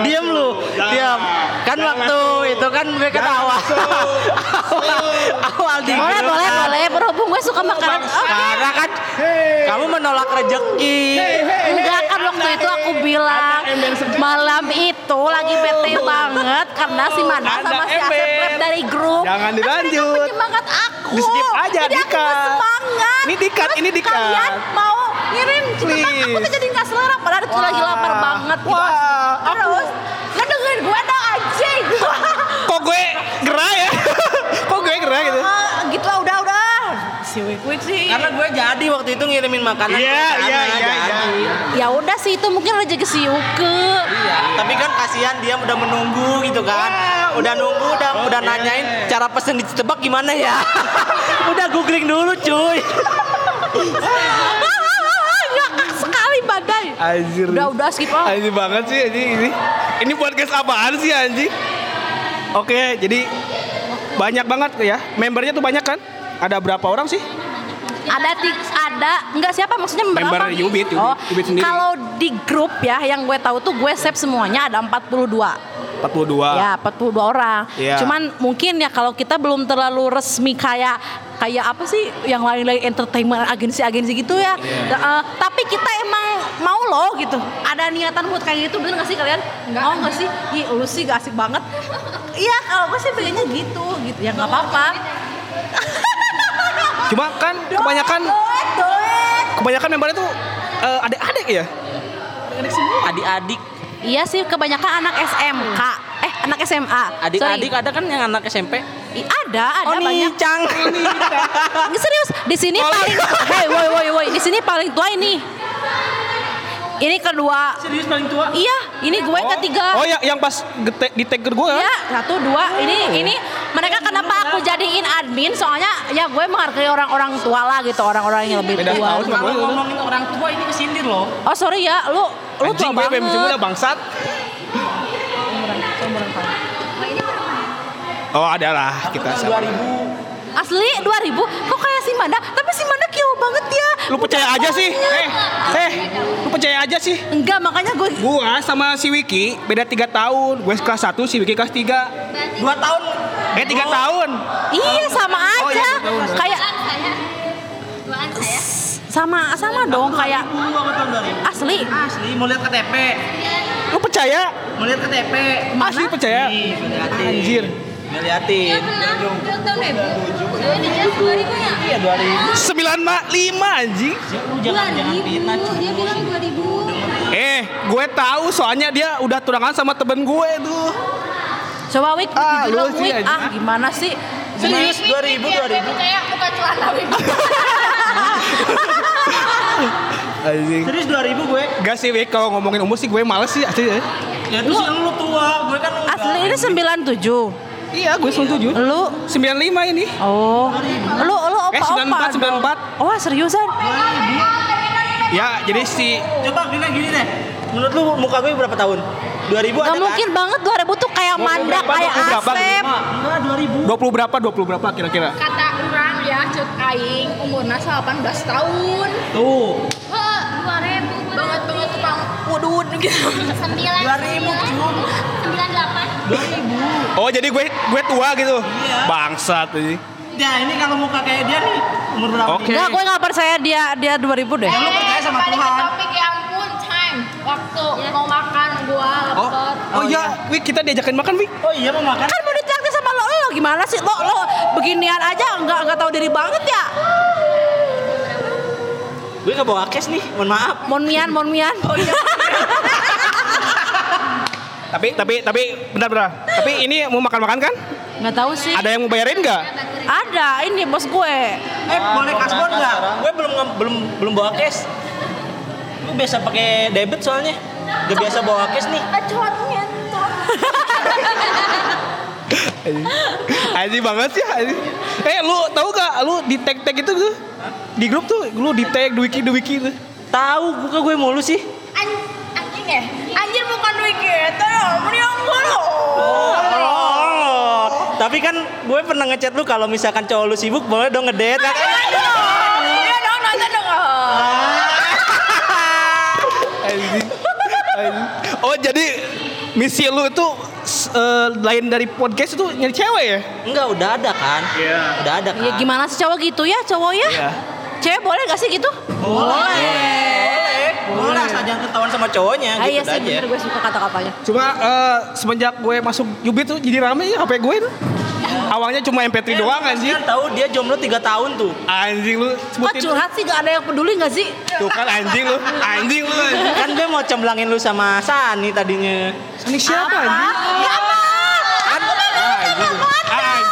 diam lu, diam. Kan waktu itu kan gue kan awal awal di Boleh, boleh, boleh. Berhubung gue suka makanan. Oke. Karena kan kamu menolak rezeki. Enggak kan waktu itu aku bilang malam itu lagi bete banget karena si Mana sama si Asep. Lab dari grup. Jangan dilanjut. Aku. Di skip aja, Jadi aku semangat. Ini Terus ini di-cut. Kalian mau ngirim cuma aku tuh Please. jadi nggak selera padahal itu lagi lapar banget gitu. Wah, Terus ngedengerin gue dong anjing. Kok gue gerah ya? Kok gue gerah gitu? Ah, gitu lah udah udah. Si Wik Wik sih. Karena gue jadi waktu itu ngirimin makanan Iya, ke sana, iya, iya, jadi. iya. Ya udah sih itu mungkin rezeki si Yuke. Iya, tapi kan kasihan dia udah menunggu gitu kan. Udah nunggu, udah udah nanyain cara pesen di Citebak gimana ya. udah googling dulu cuy. Anjir. Udah udah skip oh. Anjir banget sih anjing ini. Ini podcast apaan sih anjing? Oke, jadi banyak banget ya. Membernya tuh banyak kan? Ada berapa orang sih? Ada ti- ada enggak siapa maksudnya member Member apa? Ubit, Ubit, oh, Ubit sendiri. Kalau di grup ya yang gue tahu tuh gue save semuanya ada 42. 42. Ya, 42 orang. Iya. Cuman mungkin ya kalau kita belum terlalu resmi kayak kayak apa sih yang lain-lain entertainment agensi-agensi gitu ya. Iya. Eh, tapi kita emang mau loh gitu. Ada niatan buat kayak gitu bener gak sih kalian? Mau gak sih? Ih, lu sih gak asik banget. Iya, kalau gue sih pengennya gitu gitu. Ya nggak apa-apa. Cuma kan kebanyakan Doet, doet. kebanyakan membernya tuh eh, adik-adik ya. Adik-adik, Iya sih kebanyakan anak SMK. Eh, anak SMA. adik-adik Sorry. ada kan yang anak SMP. Ih, ada, ada Oh banyak. Cang. Ini serius, di sini Oh, paling Hei, woi woi woi, di sini paling tua ini. Ini kedua. Serius paling tua? Iya, ini gue ketiga. Oh ya yang pas gete, di tag gue kan? Iya, satu, dua. Ini ini mereka kenapa aku jadiin admin? Soalnya ya gue menghargai orang-orang tua lah gitu, orang-orang yang lebih Beda tua. Kalau gue. ngomongin orang tua ini kesindir loh. Oh sorry ya, lu lu tua Anjing gue banget. Udah bangsat. Oh ada lah kita sama. Asli 2000 kok kayak si Manda? Tapi si Manda kilo banget ya. Lu percaya aja sih? Eh, eh, lu percaya aja sih? Enggak, makanya gue Gua sama si Wiki beda 3 tahun. Gue kelas 1, si Wiki kelas 3. Dua tahun. Eh 3 tahun. Iya sama Oh, aja. iya, dua tahun. Kayak sama sama dong kayak Aku tahun 2000. asli. Asli, mau lihat KTP. Lu percaya? Mau lihat KTP. Asli percaya? Anjir. Ngeliatin. Bilang tahun ribu. Saya ini jelas 2000 nya. Iya 2000. 95 anjing. Lu jangan jangan fitnah cuy. Dia bilang 2000. Eh, gue tahu soalnya dia udah tunangan sama temen gue tuh. Coba Wik, Ah, dong, lu sih, Wik. anjing. Ah, gimana sih? Serius 2000 2000. Kayak bukan celana wibu. Anjing. Serius 2000 gue. Gak sih, Wik, kalau ngomongin umur sih gue males sih asli ya. Ya terus yang lu tua, gue kan. Asli ini 97. Iya, gue 97. Lu 95 ini. Oh. Lu lu Eh, opa-opa. 94, dong. 94. Oh, seriusan? Ya, jadi si Coba gini gini deh. Menurut lu muka gue berapa tahun? 2000 ada Gak kan? mungkin banget 2000 tuh kayak 20 Manda, berapa, kayak 20 berapa, Asep. Enggak 2000. 20 berapa? 20 berapa kira-kira? Kata orang ya, cut aing umurnya 18 tahun. Tuh. 2000. Banget banget tukang udun gitu. 9 2000 cum. 98. Oh, jadi gue gue tua gitu. Bangsat ini. Nah ini kalau muka kayak dia nih umur berapa? Oke. nih? Enggak, gue gak percaya dia dia 2000 deh. Ya lu percaya sama Tuhan. topik ya ampun, time. Waktu mau makan gua Oh, lapar. oh iya, Wik kita diajakin makan, Wik. Oh iya mau makan. Kan mau ditraktir sama lo, lo gimana sih? Lo lo beginian aja nggak nggak tahu diri banget ya. Gue gak bawa cash nih, mohon maaf. Mon mian, mon mian. Oh, iya. Tapi tapi tapi bentar bentar. Tapi ini mau makan-makan kan? Nggak tahu sih. Ada yang mau bayarin nggak? Ada, ini bos gue. Eh boleh kasbon nggak? Gue belum belum belum bawa cash. Gue biasa pakai debit soalnya. Gak biasa bawa cash nih. Acuannya Anjing banget sih anjing. Eh lu tahu gak lu di tag tag itu tuh di grup tuh lu di tag di wiki di wiki tuh. Tahu buka gue mulu sih. Anjing ya? Anjir bukan wiki itu Mending gue lo Oh, tapi kan gue pernah ngechat lu kalau misalkan cowok lu sibuk boleh dong ngedate. Iya dong nonton dong Anjing. Anjing. Oh jadi misi lu itu eh, lain dari podcast itu nyari cewek ya? Enggak, udah ada kan? Iya. Udah ada kan? Ya gimana sih cowok gitu ya cowok ya? Iya. Cewek boleh gak sih gitu? Boleh. Boleh asal jangan ketahuan sama cowoknya Ah, gitu iya sih aja. bener gue suka kata-katanya. Cuma eh, semenjak gue masuk Yubit tuh jadi rame ya HP gue tuh. Awalnya cuma MP3 doang anjing. Kan tahu dia jomblo 3 tahun tuh. Anjing lu Kok sebutin. curhat sih gak ada yang peduli gak sih? Tuh kan anjing lu. Anjing lu. anjing. Kan gue mau cemblangin lu sama Sani tadinya. Ini siapa anjing? Anjing. Anjing.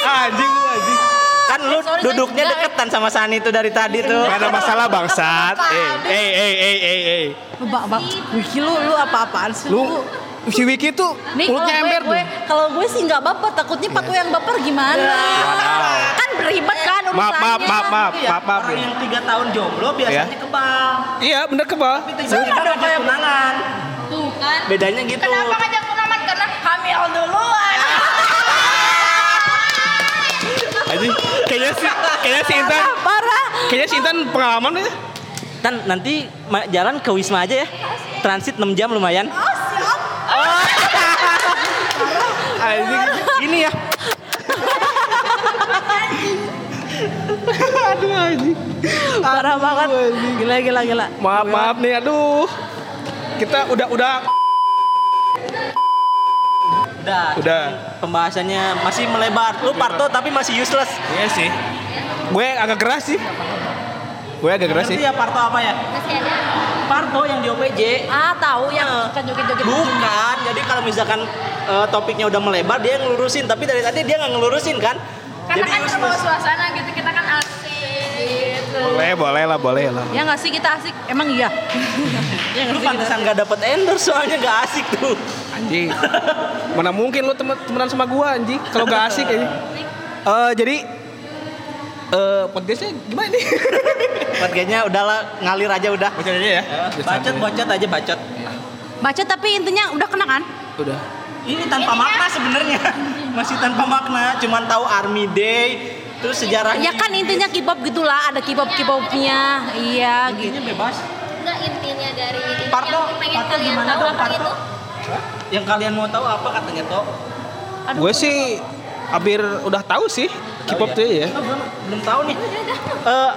Anjing lu anjing. Kan lu duduknya deketan sama Sani tuh dari tadi tuh. Gak ada masalah bangsat. Eh, eh, eh, eh, eh, eh. Bak, bak, Wiki lu, lu apa-apaan sih? Lu si Wiki tuh Nih kalau mulutnya gue, ember gue, tuh. kalau gue sih nggak baper, takutnya Patu yang baper gimana? Kan beribet kan urusannya. Maaf, maaf, maaf, maaf, Iya, maaf, maaf. orang yang 3 tahun jomblo biasanya Iya. kebal. Iya, bener kebal. Tiba-tiba ngajak tunangan. Tuh kan. Bedanya gitu. Kenapa ngajak tunangan? Karena hamil duluan Anjing. Kayaknya si kayaknya si Intan Parah. kayaknya si Intan pengalaman ya. Kan nanti jalan ke Wisma aja ya. Transit 6 jam lumayan. Anjing. Gini ya. Aduh anjing. Parah banget. Gila, gila, gila. Maaf, maaf nih, aduh. Kita udah udah Udah. Udah. Pembahasannya masih melebar. Lu Parto tapi masih useless. Iya sih. Gue agak keras sih. Gue agak keras sih. Ngerti ya Parto apa ya? Masih ada. Parto yang di OPJ. Ah, tahu yang Eh, suka joget-joget. Bukan. Jadi kalau misalkan eh, topiknya udah melebar dia yang ngelurusin tapi dari tadi dia nggak ngelurusin kan? Karena Jadi kan useless. terbawa suasana gitu Kita kan asik gitu Boleh, boleh lah, boleh lah. Ya nggak sih kita asik? Emang iya. ya nggak Lu kita. pantesan gak dapet endorse soalnya gak asik tuh. Anjing. Mana mungkin lu temen temenan sama gua anjing kalau gak asik anjing. Eh jadi eh podcastnya gimana nih? Podcastnya udahlah ngalir aja udah. Baca aja ya. Bacot bacot aja bacot. Baca tapi intinya udah kena kan? Udah. Ini tanpa makna sebenarnya. Masih tanpa makna, cuman tahu Army Day, terus sejarahnya. Ya kan intinya K-pop gitulah, ada K-pop K-popnya. Iya gitu. intinya bebas. Enggak intinya dari ini Parto, yang pengen Parto kalian gimana tahu apa Parto? Itu? Yang kalian mau tahu apa katanya toh? Gue sih hampir udah tahu sih K-pop tuh ya. Oh, belum, belum tahu nih. Eh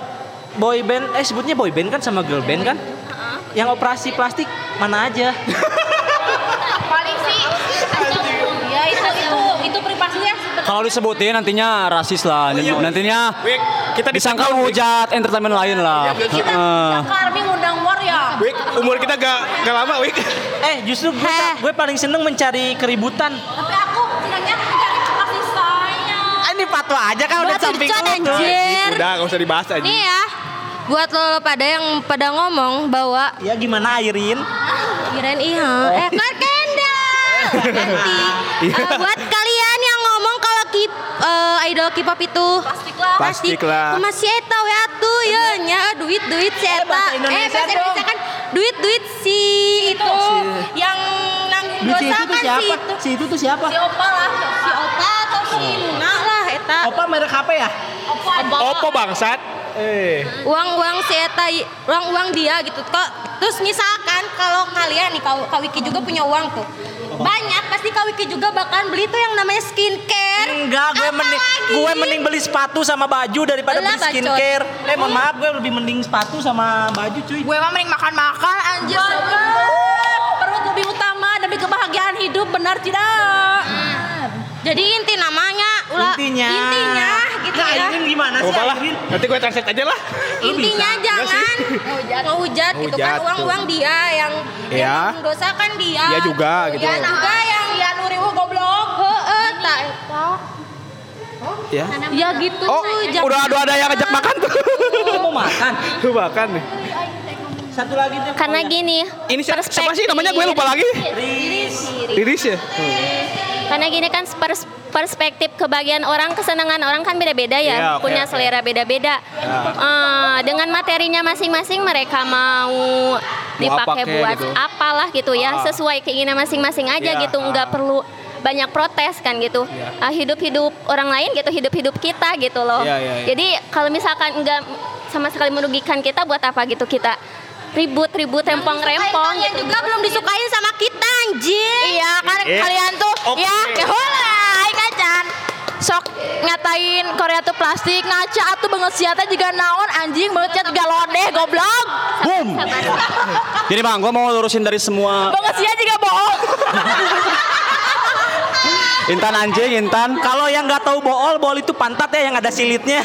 boy band, eh sebutnya boy band kan sama girl band kan? Yang operasi plastik mana aja? Paling sih Ya itu itu itu privasinya. Kalau disebutin nantinya rasis lah. Nantinya Wik, kita disangka menghujat entertainment lain lah. Kita Heeh. sangka Army ngundang ya. Wik, umur kita gak, gak lama, Wik. Eh justru gue, gue paling seneng mencari keributan. Tapi aku senangnya mencari kasih sayang. Ah, ini patwa aja kan udah samping lu. Udah, gak usah dibahas aja. Nih ya, buat lo pada yang pada ngomong bahwa Ya gimana Airin? kirain iya, eh kan kenda. Ganti. Eh, buat kalian eh, idol K-pop itu plastik lah. Plastik lah. Masih eta we atuh ya nya duit duit si eta. bahasa Eh Indonesia bahasa Indonesia kan duit duit si itu yang nanggung Duit si dosa itu tuh kan si siapa? itu. Si itu tuh siapa? Si Opa lah, si Opa atau si Nuna lah eta. Opa merek HP ya? Oppo bangsat. Eh. uang-uang si Eta, uang-uang dia gitu. Kok terus misalkan kalau kalian nih Kak Wiki juga punya uang tuh. Banyak pasti Kak Wiki juga bakalan beli tuh yang namanya skincare. Enggak, gue Apa mending lagi? gue mending beli sepatu sama baju daripada Alah, beli skincare. Eh, mohon maaf, gue lebih mending sepatu sama baju, cuy. Gue mah mending makan-makan anjir Perut lebih utama demi kebahagiaan hidup benar tidak? Jadi inti namanya Intinya. intinya gitu Nah, ya. Airin gimana sih. Airin? Nanti gue translate aja lah. Intinya jangan ngehujat gitu kan uang-uang dia yang Iya. yang nanggung dosa kan dia. Dia juga, gitu. Dia juga yang Iya nuriwu goblok Heeh, tak eta. Ya. Ya gitu Oh, tuh udah ada yang ngajak makan tuh. Mau makan? Tuh makan nih. Satu lagi tuh. Karena gini, Ini siapa, siapa sih perspektif- namanya gue lupa lagi. Riris. Iris ya? Karena gini kan pers- perspektif kebagian orang, kesenangan orang kan beda-beda ya, Iya, oke, punya oke. selera beda-beda. Eh, dengan materinya masing-masing mereka mau dipakai apa kek buat gitu. apalah gitu ya, Ah. sesuai keinginan masing-masing aja Iya, gitu, nggak ah. perlu banyak protes kan gitu. Ah, hidup-hidup orang lain gitu, hidup-hidup kita gitu loh. Iya, iya, iya. Jadi kalau misalkan nggak sama sekali merugikan kita, buat apa gitu kita ribut-ribut rempong-rempong Kalian gitu. juga belum disukain sama kita anjing. Iya kan Eh, kalian tuh oke. ya kehola aing kacan. Sok ngatain Korea tuh plastik ngaca atuh banget siata juga naon anjing banget juga lodeh goblok. Boom. Jadi bang, gue mau lurusin dari semua Banget sia juga bohong. Intan anjing, Intan. Kalau yang nggak tahu bool, bool itu pantat ya yang ada silitnya.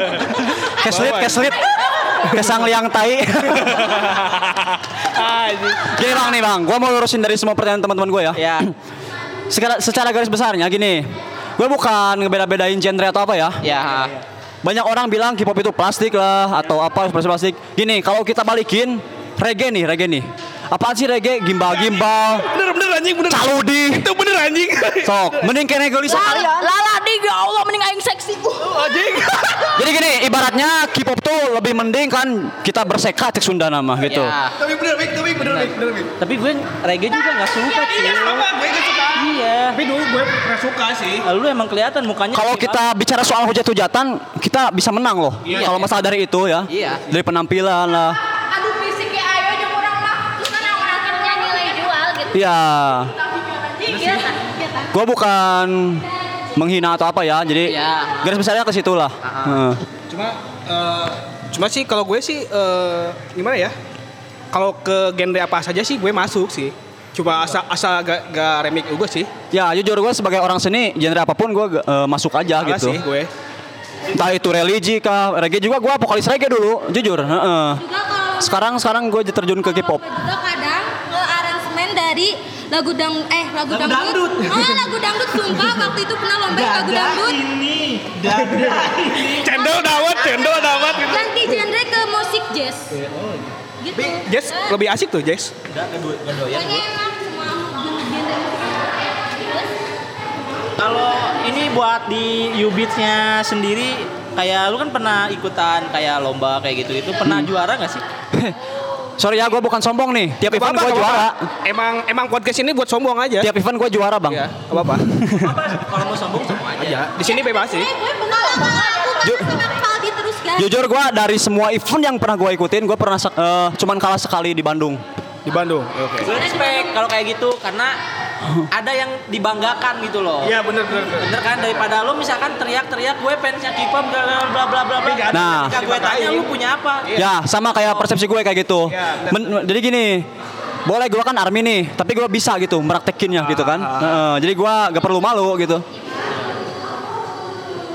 Keslit, keslit. Kesang liang tai. Gini bang nih bang, gue mau lurusin dari semua pertanyaan teman-teman gue ya. ya, Secara, secara garis besarnya gini, gue bukan ngebeda-bedain genre atau apa ya. ya. Banyak orang bilang K-pop itu plastik lah atau apa seperti plastik. Gini, kalau kita balikin reggae nih, reggae nih. Apaan sih reggae? Gimbal-gimbal, Bener bener anjing bener. caludi. Itu bener anjing. Sok, mending kene gelis sekalian. Lala di ya Allah mending aing seksi. anjing. Jadi gini, ibaratnya K-pop tuh lebih mending kan kita berseka cek Sunda nama gitu. Ya. Tapi bener Mik, tapi bener Mik, bener Mik. Tapi gue reggae juga nggak suka cuy. Iya sama, gue gak suka. Iya. Tapi dulu gue pernah suka sih. Lu emang kelihatan mukanya. Kalau kita bicara soal hujat-hujatan, kita bisa menang loh. Iya. Kalau masalah dari itu ya, Iya. dari penampilan lah. Aduh fisik ya ayo jeung urang mah. Terus kan orang kerja nilai jual gitu. Iya. Gue bukan menghina atau apa ya, jadi Iya. garis besarnya ke situ lah. Heeh. Cuma eh, cuma sih kalau gue sih eh, gimana ya? Kalau ke genre apa saja sih gue masuk sih. Cuma asal asal gak, gak remake juga sih. Ya jujur gue sebagai orang seni, genre apa pun gue eh, masuk aja Salah gitu. sih gue. Entah itu religi kah, reggae juga gue vokalis reggae dulu, jujur. heeh. Juga kalau Sekarang sekarang gue terjun ke K-pop. kadang dari lagu dang eh lagu, dangdut. Oh, lagu dangdut sumpah waktu itu pernah lomba lagu dangdut. Cendol dawet, cendol dawet gitu. Ganti genre ke musik jazz. Gitu. Jess lebih asik tuh. Pokoknya emang semua genre Kalau ini buat di Ubits-nya sendiri kayak lu kan pernah ikutan kayak lomba kayak gitu itu pernah juara nggak sih? Sorry ya, gue bukan sombong nih. Tiap event gue juara. Emang emang podcast ini buat sombong aja. Tiap event gue juara bang. Iya, gak apa-apa. Apa kalau mau sombong sombong aja. Aja. Di sini bebas sih. Eh, Ju- diteruskan? Jujur gue dari semua event yang pernah gue ikutin, gue pernah eh, cuman kalah sekali di Bandung. Di Bandung. Oke. Gue respect kalau kayak gitu karena ada yang dibanggakan gitu loh. Iya bener bener. bener. Kan daripada lu misalkan teriak-teriak gue fansnya K-pop bla bla bla bla bla. Nah. Ketika gue tanya lu punya apa? Ya sama kayak persepsi gue kayak gitu. Iya, Men- jadi gini, boleh gue kan army nih, tapi gue bisa gitu meraktekinnya gitu kan. Heeh, jadi gue gak perlu malu gitu.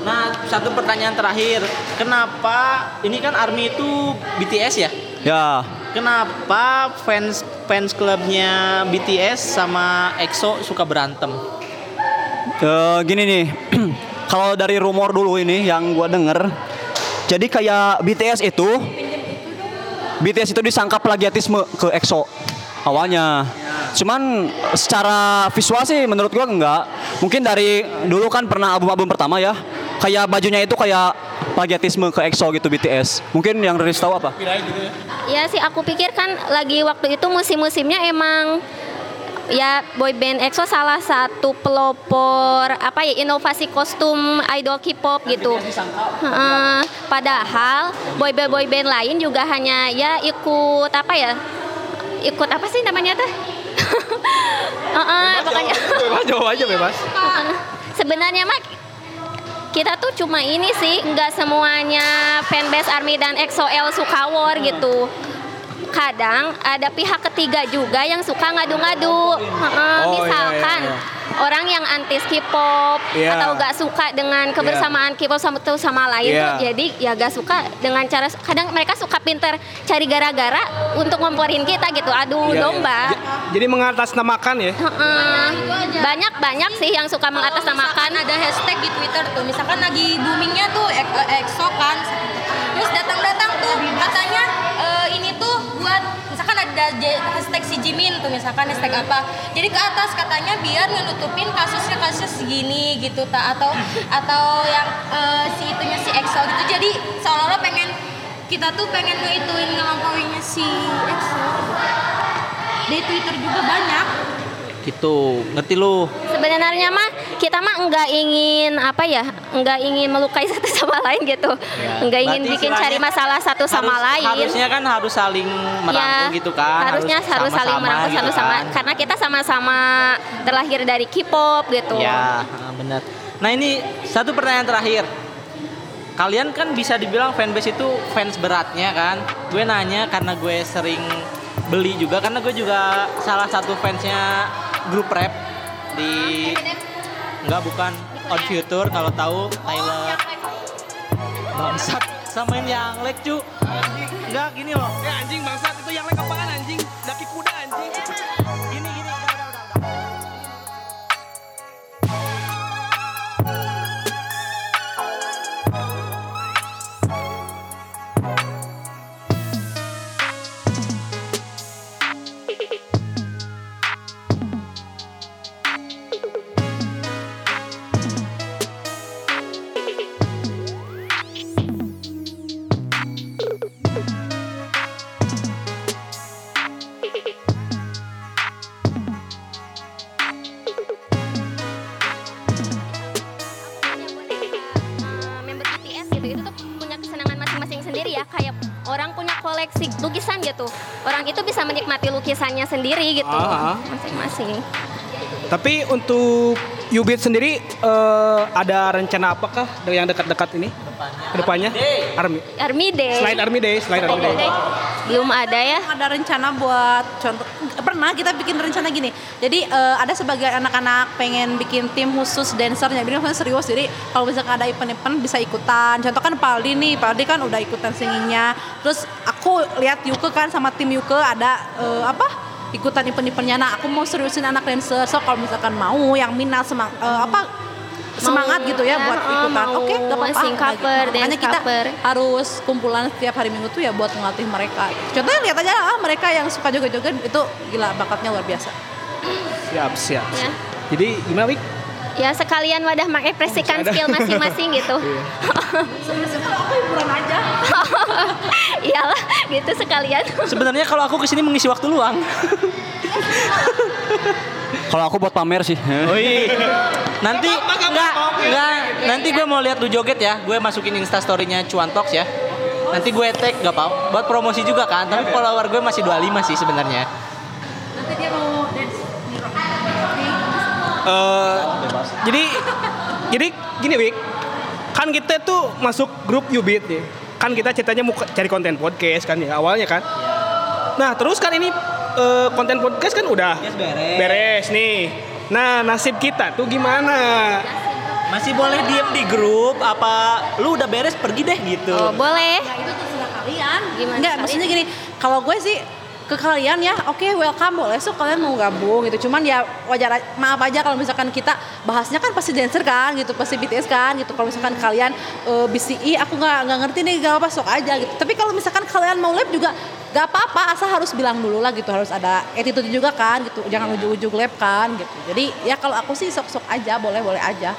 Nah, satu pertanyaan terakhir. Kenapa ini kan ARMY itu BTS ya? Ya, Kenapa fans fans klubnya BTS sama EXO suka berantem? eh, gini nih, kalau dari rumor dulu ini yang gue denger, jadi kayak BTS itu, BTS itu disangka plagiatisme ke EXO awalnya. Cuman secara visual sih menurut gua enggak. Mungkin dari dulu kan pernah album-album pertama ya, kayak bajunya itu kayak plagiatisme ke EXO gitu BTS. Mungkin yang Riris tahu apa? Ya sih aku pikir kan lagi waktu itu musim-musimnya emang ya boyband EXO salah satu pelopor apa ya inovasi kostum idol K-pop gitu. Heeh, padahal boyband boyband lain juga hanya ya ikut apa ya? Ikut apa sih namanya tuh? Heeh, pokoknya. Bebas jawab aja bebas. sebenarnya mah kita tuh cuma ini sih nggak semuanya fanbase ARMY dan EXO-L suka war gitu. Kadang ada pihak ketiga juga yang suka ngadu-ngadu. Oh, iya, misalkan iya, orang yang anti K-pop Iya. atau gak suka dengan kebersamaan K-pop sama tuh sama lain Iya. tuh jadi ya gak suka dengan cara kadang mereka suka pinter cari gara-gara untuk ngomporin kita gitu adu Iya, domba iya. J- Jadi mengatasnamakan ya. Heeh. banyak banyak sih yang suka mengatasnamakan ada hashtag di Twitter tuh, misalkan lagi boomingnya tuh eh, EXO kan, terus datang-datang tuh katanya eh, ada hashtag si Jimin tuh misalkan hashtag apa. Jadi ke atas katanya biar nutupin kasusnya kasusnya segini gitu tak atau atau yang eh, si itunya si Excel gitu. Jadi seolah-olah pengen kita tuh pengen ngeituin ngelampauinnya si Excel. Di Twitter juga banyak. Gitu, ngerti lu? Sebenarnya mah kita mah enggak ingin apa ya, enggak ingin melukai satu sama lain gitu, enggak ingin Berarti bikin cari masalah satu sama harus- lain. Harusnya kan harus saling merangkul Ya, gitu kan. Harusnya harus, saling sama-sama merangkul gitu satu sama kan. karena kita sama-sama terlahir dari K-pop gitu. Ya, benar. Nah ini satu pertanyaan terakhir. Kalian kan bisa dibilang fanbase itu fans beratnya kan? Gue nanya karena gue sering beli juga karena gue juga salah satu fansnya grup rap di enggak bukan. On Future kalau tahu Tyler bangsat samain yang lek cu. Enggak gini loh. Ya anjing bangsat itu yang lek apaan anjing? Lukisannya sendiri gitu Ah. masing-masing Tapi untuk Ubit sendiri eh, ada rencana apakah dari yang dekat-dekat ini? Ke depannya? Army. Army Day Selain Army Day, selain Army Day. belum ada ya ada rencana buat contoh pernah kita bikin rencana gini. Jadi eh, ada sebagian anak-anak pengen bikin tim khusus dancernya. Jadi maksudnya serius. Jadi kalau misalkan ada event-event bisa ikutan. Contoh kan Paldi nih. Paldi kan udah ikutan singingnya terus aku lihat Yuke kan sama tim Yuke ada eh, apa? Ikutan event-eventnya. Nah aku mau seriusin anak dancer. So kalau misalkan mau yang minat semang eh, apa semangat gitu ya buat oh, ikutan oke gak apa-apa cover, makanya dance kita cover. harus kumpulan setiap hari minggu tuh ya buat ngelatih mereka. Contohnya lihat aja ah mereka yang suka joget-joget itu gila bakatnya luar biasa. Siap, siap. Ya. Jadi gimana, Wik? ya sekalian wadah mengekspresikan skill masing-masing gitu Sebenarnya kalau aku hiburan aja. iyalah gitu sekalian Sebenarnya kalau aku ke sini mengisi waktu luang. Kalau aku buat pamer sih. Wih. Nanti enggak enggak nanti gue mau lihat lu joget ya. Gue masukin Insta story-nya Cuan Talks ya. Nanti gue tag gak apa buat promosi juga kan. Tapi follower gue masih 25 sih sebenarnya. Nanti dia mau dance. Eh, jadi jadi gini Wik kan kita tuh masuk grup Ubit nih kan kita ceritanya mau cari konten podcast kan ya awalnya kan nah terus kan ini eh, konten podcast kan udah beres. beres nih nah nasib kita tuh gimana Masih boleh diem di grup apa lu udah beres pergi deh gitu. oh boleh Nah, itu terserah kalian. Gimana Enggak, maksudnya gini, kalau gue sih ke kalian ya, oke welcome boleh so kalian mau gabung gitu. Cuman ya wajar maaf aja kalau misalkan kita bahasnya kan pasti dancer kan gitu, pasti BTS kan gitu. Kalau misalkan kalian eh, BCI aku nggak nggak ngerti nih gak apa sok aja gitu. Tapi kalau misalkan kalian mau lab juga gak apa-apa asal harus bilang dulu lah gitu harus ada attitude juga kan gitu jangan ujuk-ujuk lab kan gitu jadi ya kalau aku sih sok-sok aja boleh boleh aja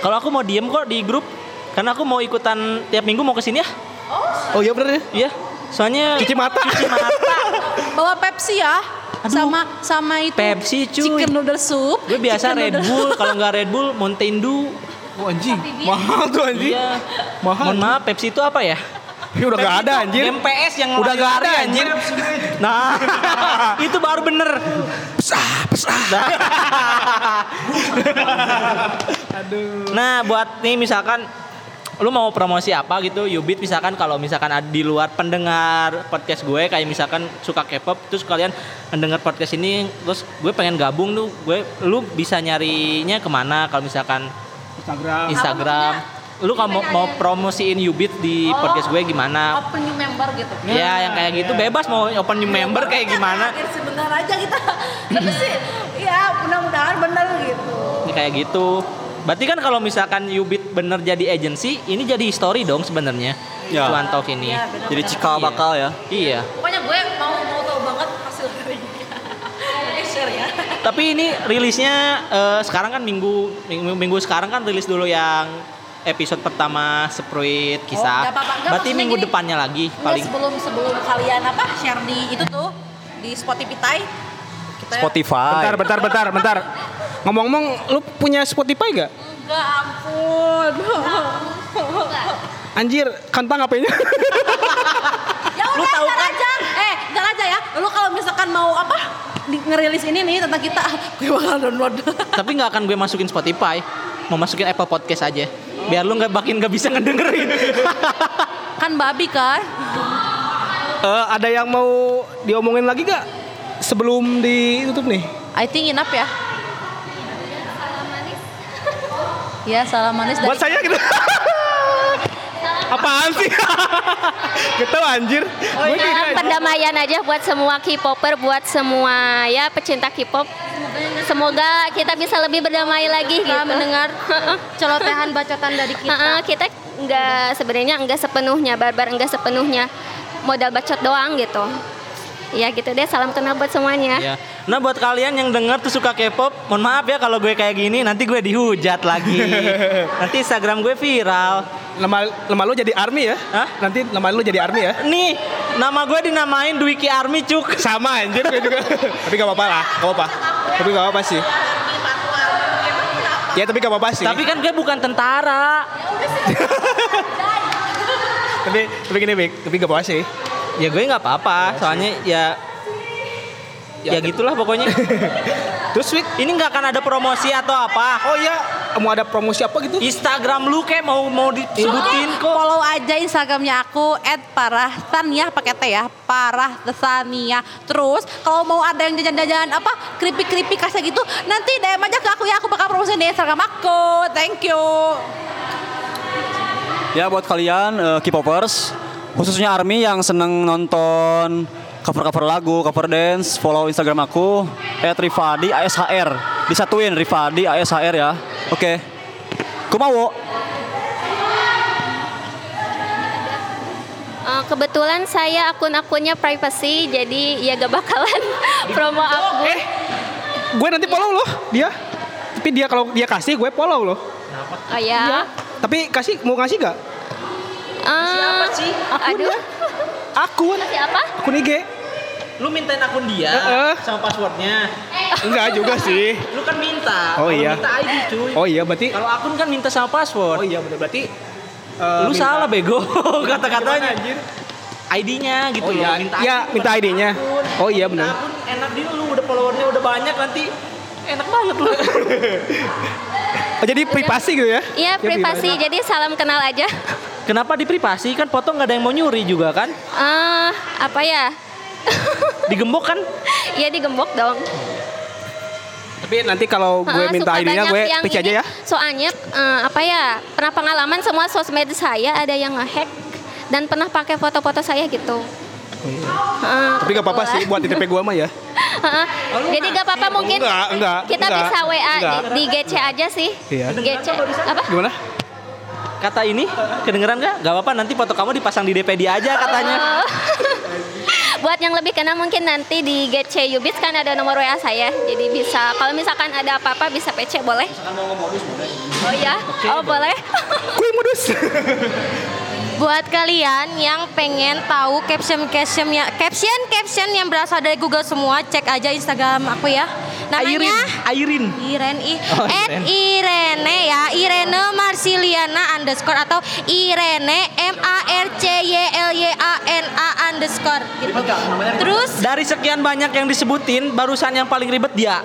Kalau aku mau diem kok di grup karena aku mau ikutan tiap minggu mau ke sini ya. oh iya bener ya Iya. Soalnya cuci mata cuci mata. bawa Pepsi ya sama sama itu Pepsi, cuy. chicken noodle soup Gue biasa chicken Red noodle- Bull, kalau nggak Red Bull Mountain Dew. oh, anjing mahal tuh anjing Iya. mahal Mohon maaf, Pepsi itu apa ya? Ini udah gak ada anjir MPS yang Udah gak ada, anjir. Nah, itu baru bener. pesah pesah Nah, buat nih misalkan lu mau promosi apa gitu, Ubit misalkan kalau misalkan ada di luar pendengar podcast gue kayak misalkan suka K-pop terus kalian mendengar podcast ini terus gue pengen gabung tuh, gue lu bisa nyarinya ke mana? Kalau misalkan Instagram. Instagram. Lu kalau mau, mau promosiin Ubit di podcast gue gimana? open new member gitu. Ya, yang kayak gitu. bebas mau open new member kayak gimana? Sebentar aja kita. Tapi sih ya mudah-mudahan bener gitu. Ini kayak gitu. Berarti kan kalau misalkan Ubit bener jadi agency, ini jadi history dong sebenarnya. Ya. Cuan Talk ini. Ya, bener -bener. Jadi cikal iya. bakal ya. Iya. Pokoknya gue mau mau tahu banget hasil ya. Tapi ini rilisnya uh, sekarang kan minggu, minggu minggu sekarang kan rilis dulu yang episode pertama Spruit kisah. Oh, gak apa -apa. Gak Berarti minggu gini, depannya lagi paling. Sebelum sebelum kalian apa share di itu tuh di Spotify kita Spotify. Bentar, bentar, bentar, bentar. Ngomong-ngomong, lu punya Spotify gak? enggak ampun Anjir, kantang HP-nya. ya udah Lu tahu kan? aja eh ntar aja ya lu kalau misalkan mau apa di- ngerilis ini nih tentang kita gue bakal download Tapi nggak akan gue masukin Spotify. Mau masukin Apple Podcast aja. Biar lu nggak makin nggak bisa ngedengerin. kan babi kan Eh, ada yang mau diomongin lagi gak? Sebelum ditutup nih. I think enough ya ya salam manis dari Buat saya gitu. Apaan sih? Gitu anjir. Gini Ya, aja. pendamaian aja buat semua K-popper, buat semua ya pecinta K-pop. Semoga kita bisa lebih berdamai lagi gitu. mendengar celotehan bacotan dari kita. Heeh, kita nggak sebenarnya nggak sepenuhnya barbar nggak sepenuhnya modal bacot doang gitu. Ya gitu deh, salam kenal buat semuanya. ya. Nah buat kalian yang denger tuh suka K-pop, mohon maaf ya kalau gue kayak gini, nanti gue dihujat lagi. nanti Instagram gue viral. Nama nama lu jadi army ya? Hah? Nanti nama lu jadi army ya? Nih, nama gue dinamain Dwiki Army Cuk. Sama anjir gue juga. tapi gak apa-apa lah, gak apa-apa. Tapi gak apa-apa sih. Ya tapi gak apa-apa sih. Tapi kan gue bukan tentara. tapi tapi gini Bik, tapi gak apa-apa sih. Ya gue nggak apa-apa, soalnya ya ya, gitulah pokoknya. Terus Wik, Ini nggak akan ada promosi atau apa. oh iya mau ada promosi apa gitu? Instagram lu kayak mau mau disebutin kok. follow aja instagramnya aku @parahtania pakai T ya parahtania terus kalau mau ada yang jajan-jajan apa keripik keripik kasih gitu nanti DM aja ke aku ya aku bakal promosi di instagram aku thank you Ya buat kalian eh, K-popers, khususnya Army yang seneng nonton cover-cover lagu, cover dance, follow Instagram aku @rifadi ASHR. Disatuin Rifadi ASHR ya. Oke. Kumawo. Eh, kebetulan saya akun-akunnya privacy, jadi ya gak bakalan promo aku. Eh, gue nanti follow loh dia. Tapi dia kalau dia kasih gue follow loh. Oh ya. Tapi kasih mau ngasih gak? Siapa sih? Akun Aduh. ya? Akun. Siapa? Akun IG. Lu mintain akun dia Heeh. sama passwordnya. Enggak juga sih. Lu kan minta. Oh, iya. Minta ID cuy. Oh iya berarti Kalau akun kan minta sama password. Oh iya benar berarti eh, Lu minta- salah bego kata-katanya. Anjir? ID-nya gitu Oh loh. iya, minta iya ID, minta ID-nya. akun. Oh iya benar. akun enak dia lu udah followernya udah banyak nanti enak banget lu. Oh, jadi privasi gitu ya? Iya privasi, jadi salam kenal aja. Kenapa di privasi kan foto nggak ada yang mau nyuri juga kan? Eh apa ya? Digembok kan? Iya digembok dong. Tapi nanti kalau gue Heeh, minta ID-nya gue pitch aja ya. Soalnya eh, apa ya? Pernah pengalaman semua sosmed saya ada yang ngehack dan pernah pakai foto-foto saya gitu. Heeh, Tapi gak apa-apa sih buat ITP gue mah ya. Jadi gak apa-apa mungkin Enggak, enggak. kita enggak, bisa WA enggak. di, di GC aja sih. Iya. GC apa? Gimana? Kata ini kedengeran nggak? Gak apa-apa nanti foto kamu dipasang di DP dia aja katanya. Oh. Buat yang lebih kenal mungkin nanti di GC Ubits kan ada nomor WA saya. Jadi bisa kalau misalkan ada apa-apa bisa PC boleh? Oh ya? Oh boleh. Gue modus. Buat kalian yang pengen tahu caption-caption ya, caption-caption yang berasal dari Google semua, cek aja Instagram aku ya. Namanya Airin. Iren I Oh, at Iren. Irene ya Irene Marsiliana underscore atau Irene M A R C Y L Y A N A underscore gitu. Terus Dari sekian banyak yang disebutin, barusan yang paling ribet dia.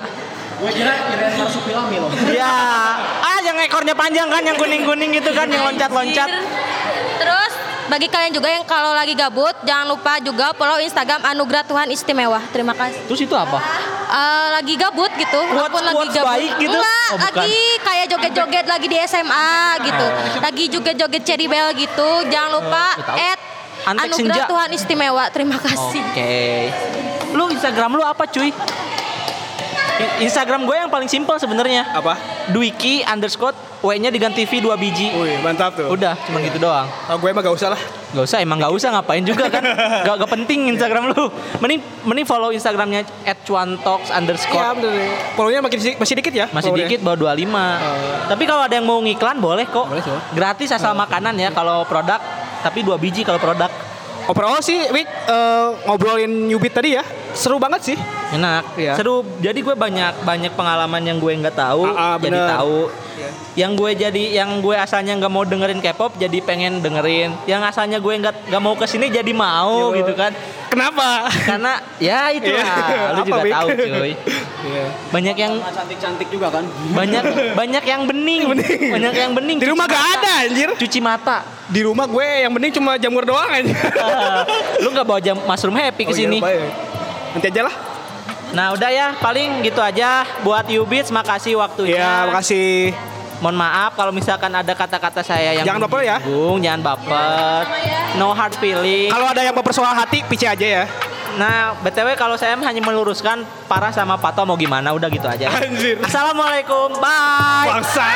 Gue kira kira marsupilami loh. Ya, ah yang ekornya panjang kan, yang kuning-kuning gitu kan, yang loncat-loncat. Terus bagi kalian juga yang kalau lagi gabut jangan lupa juga follow Instagram Anugerah Tuhan Istimewa. Terima kasih. Terus itu apa? Eh, lagi gabut gitu, Quotes- walaupun lagi gabut. baik gitu? Enggak, Oh, bukan. lagi kayak joget-joget lagi di SMA gitu. Lagi joget-joget Cherry Bell gitu. Jangan lupa Oh, add Antek Anugerah Senja. Tuhan Istimewa. Terima kasih. Oke. Lu Instagram lu apa cuy? Instagram gue yang paling simpel sebenarnya. Apa? Dwiki underscore W-nya diganti V 2 biji. Wih, mantap tuh. Udah, cuma gitu doang. Oh, gue mah gak usah lah. Gak usah, emang gak usah ngapain juga kan. Gak, gak penting Instagram lu. Mending mending follow Instagramnya at cuantox Iya, underscore. bener deh. Follow-nya makin si- masih dikit ya? Masih dikit bawa 25. Tapi kalau ada yang mau ngiklan boleh kok. Boleh, Cok. Gratis asal makanan ya kalau produk. Tapi dua biji kalau produk. Overall sih, Wik, eh, ngobrolin Ubit tadi ya, seru banget sih. Enak. Iya. Seru. Jadi gue banyak banyak pengalaman yang gue nggak tahu Ah, ah, jadi bener. tahu. Iya. Yang gue jadi yang gue asalnya nggak mau dengerin K-pop jadi pengen dengerin. Yang asalnya gue nggak nggak mau ke sini jadi mau Iya. gitu kan. Kenapa? Karena ya itu Iya. lah. Lu Apa, juga tahu cuy. Iya. Banyak yang Cantik-cantik juga kan. banyak banyak yang bening. Banyak yang bening. Di rumah gak mata. ada anjir. Cuci mata. Di rumah gue yang penting cuma jamur doang aja. Lu nggak bawa jam mushroom happy ke Oh, iya, lupa ya. Nanti aja lah. Nah udah ya paling gitu aja buat Ubits makasih waktunya. Iya, makasih. Mohon maaf kalau misalkan ada kata-kata saya yang Jangan baper ya. menyinggung, jangan baper. No hard feeling. Kalau ada yang baper soal hati, pice aja ya. Nah, BTW kalau saya hanya meluruskan Parah sama Pato mau gimana, udah gitu aja. Anjir. Assalamualaikum, bye. Bangsa.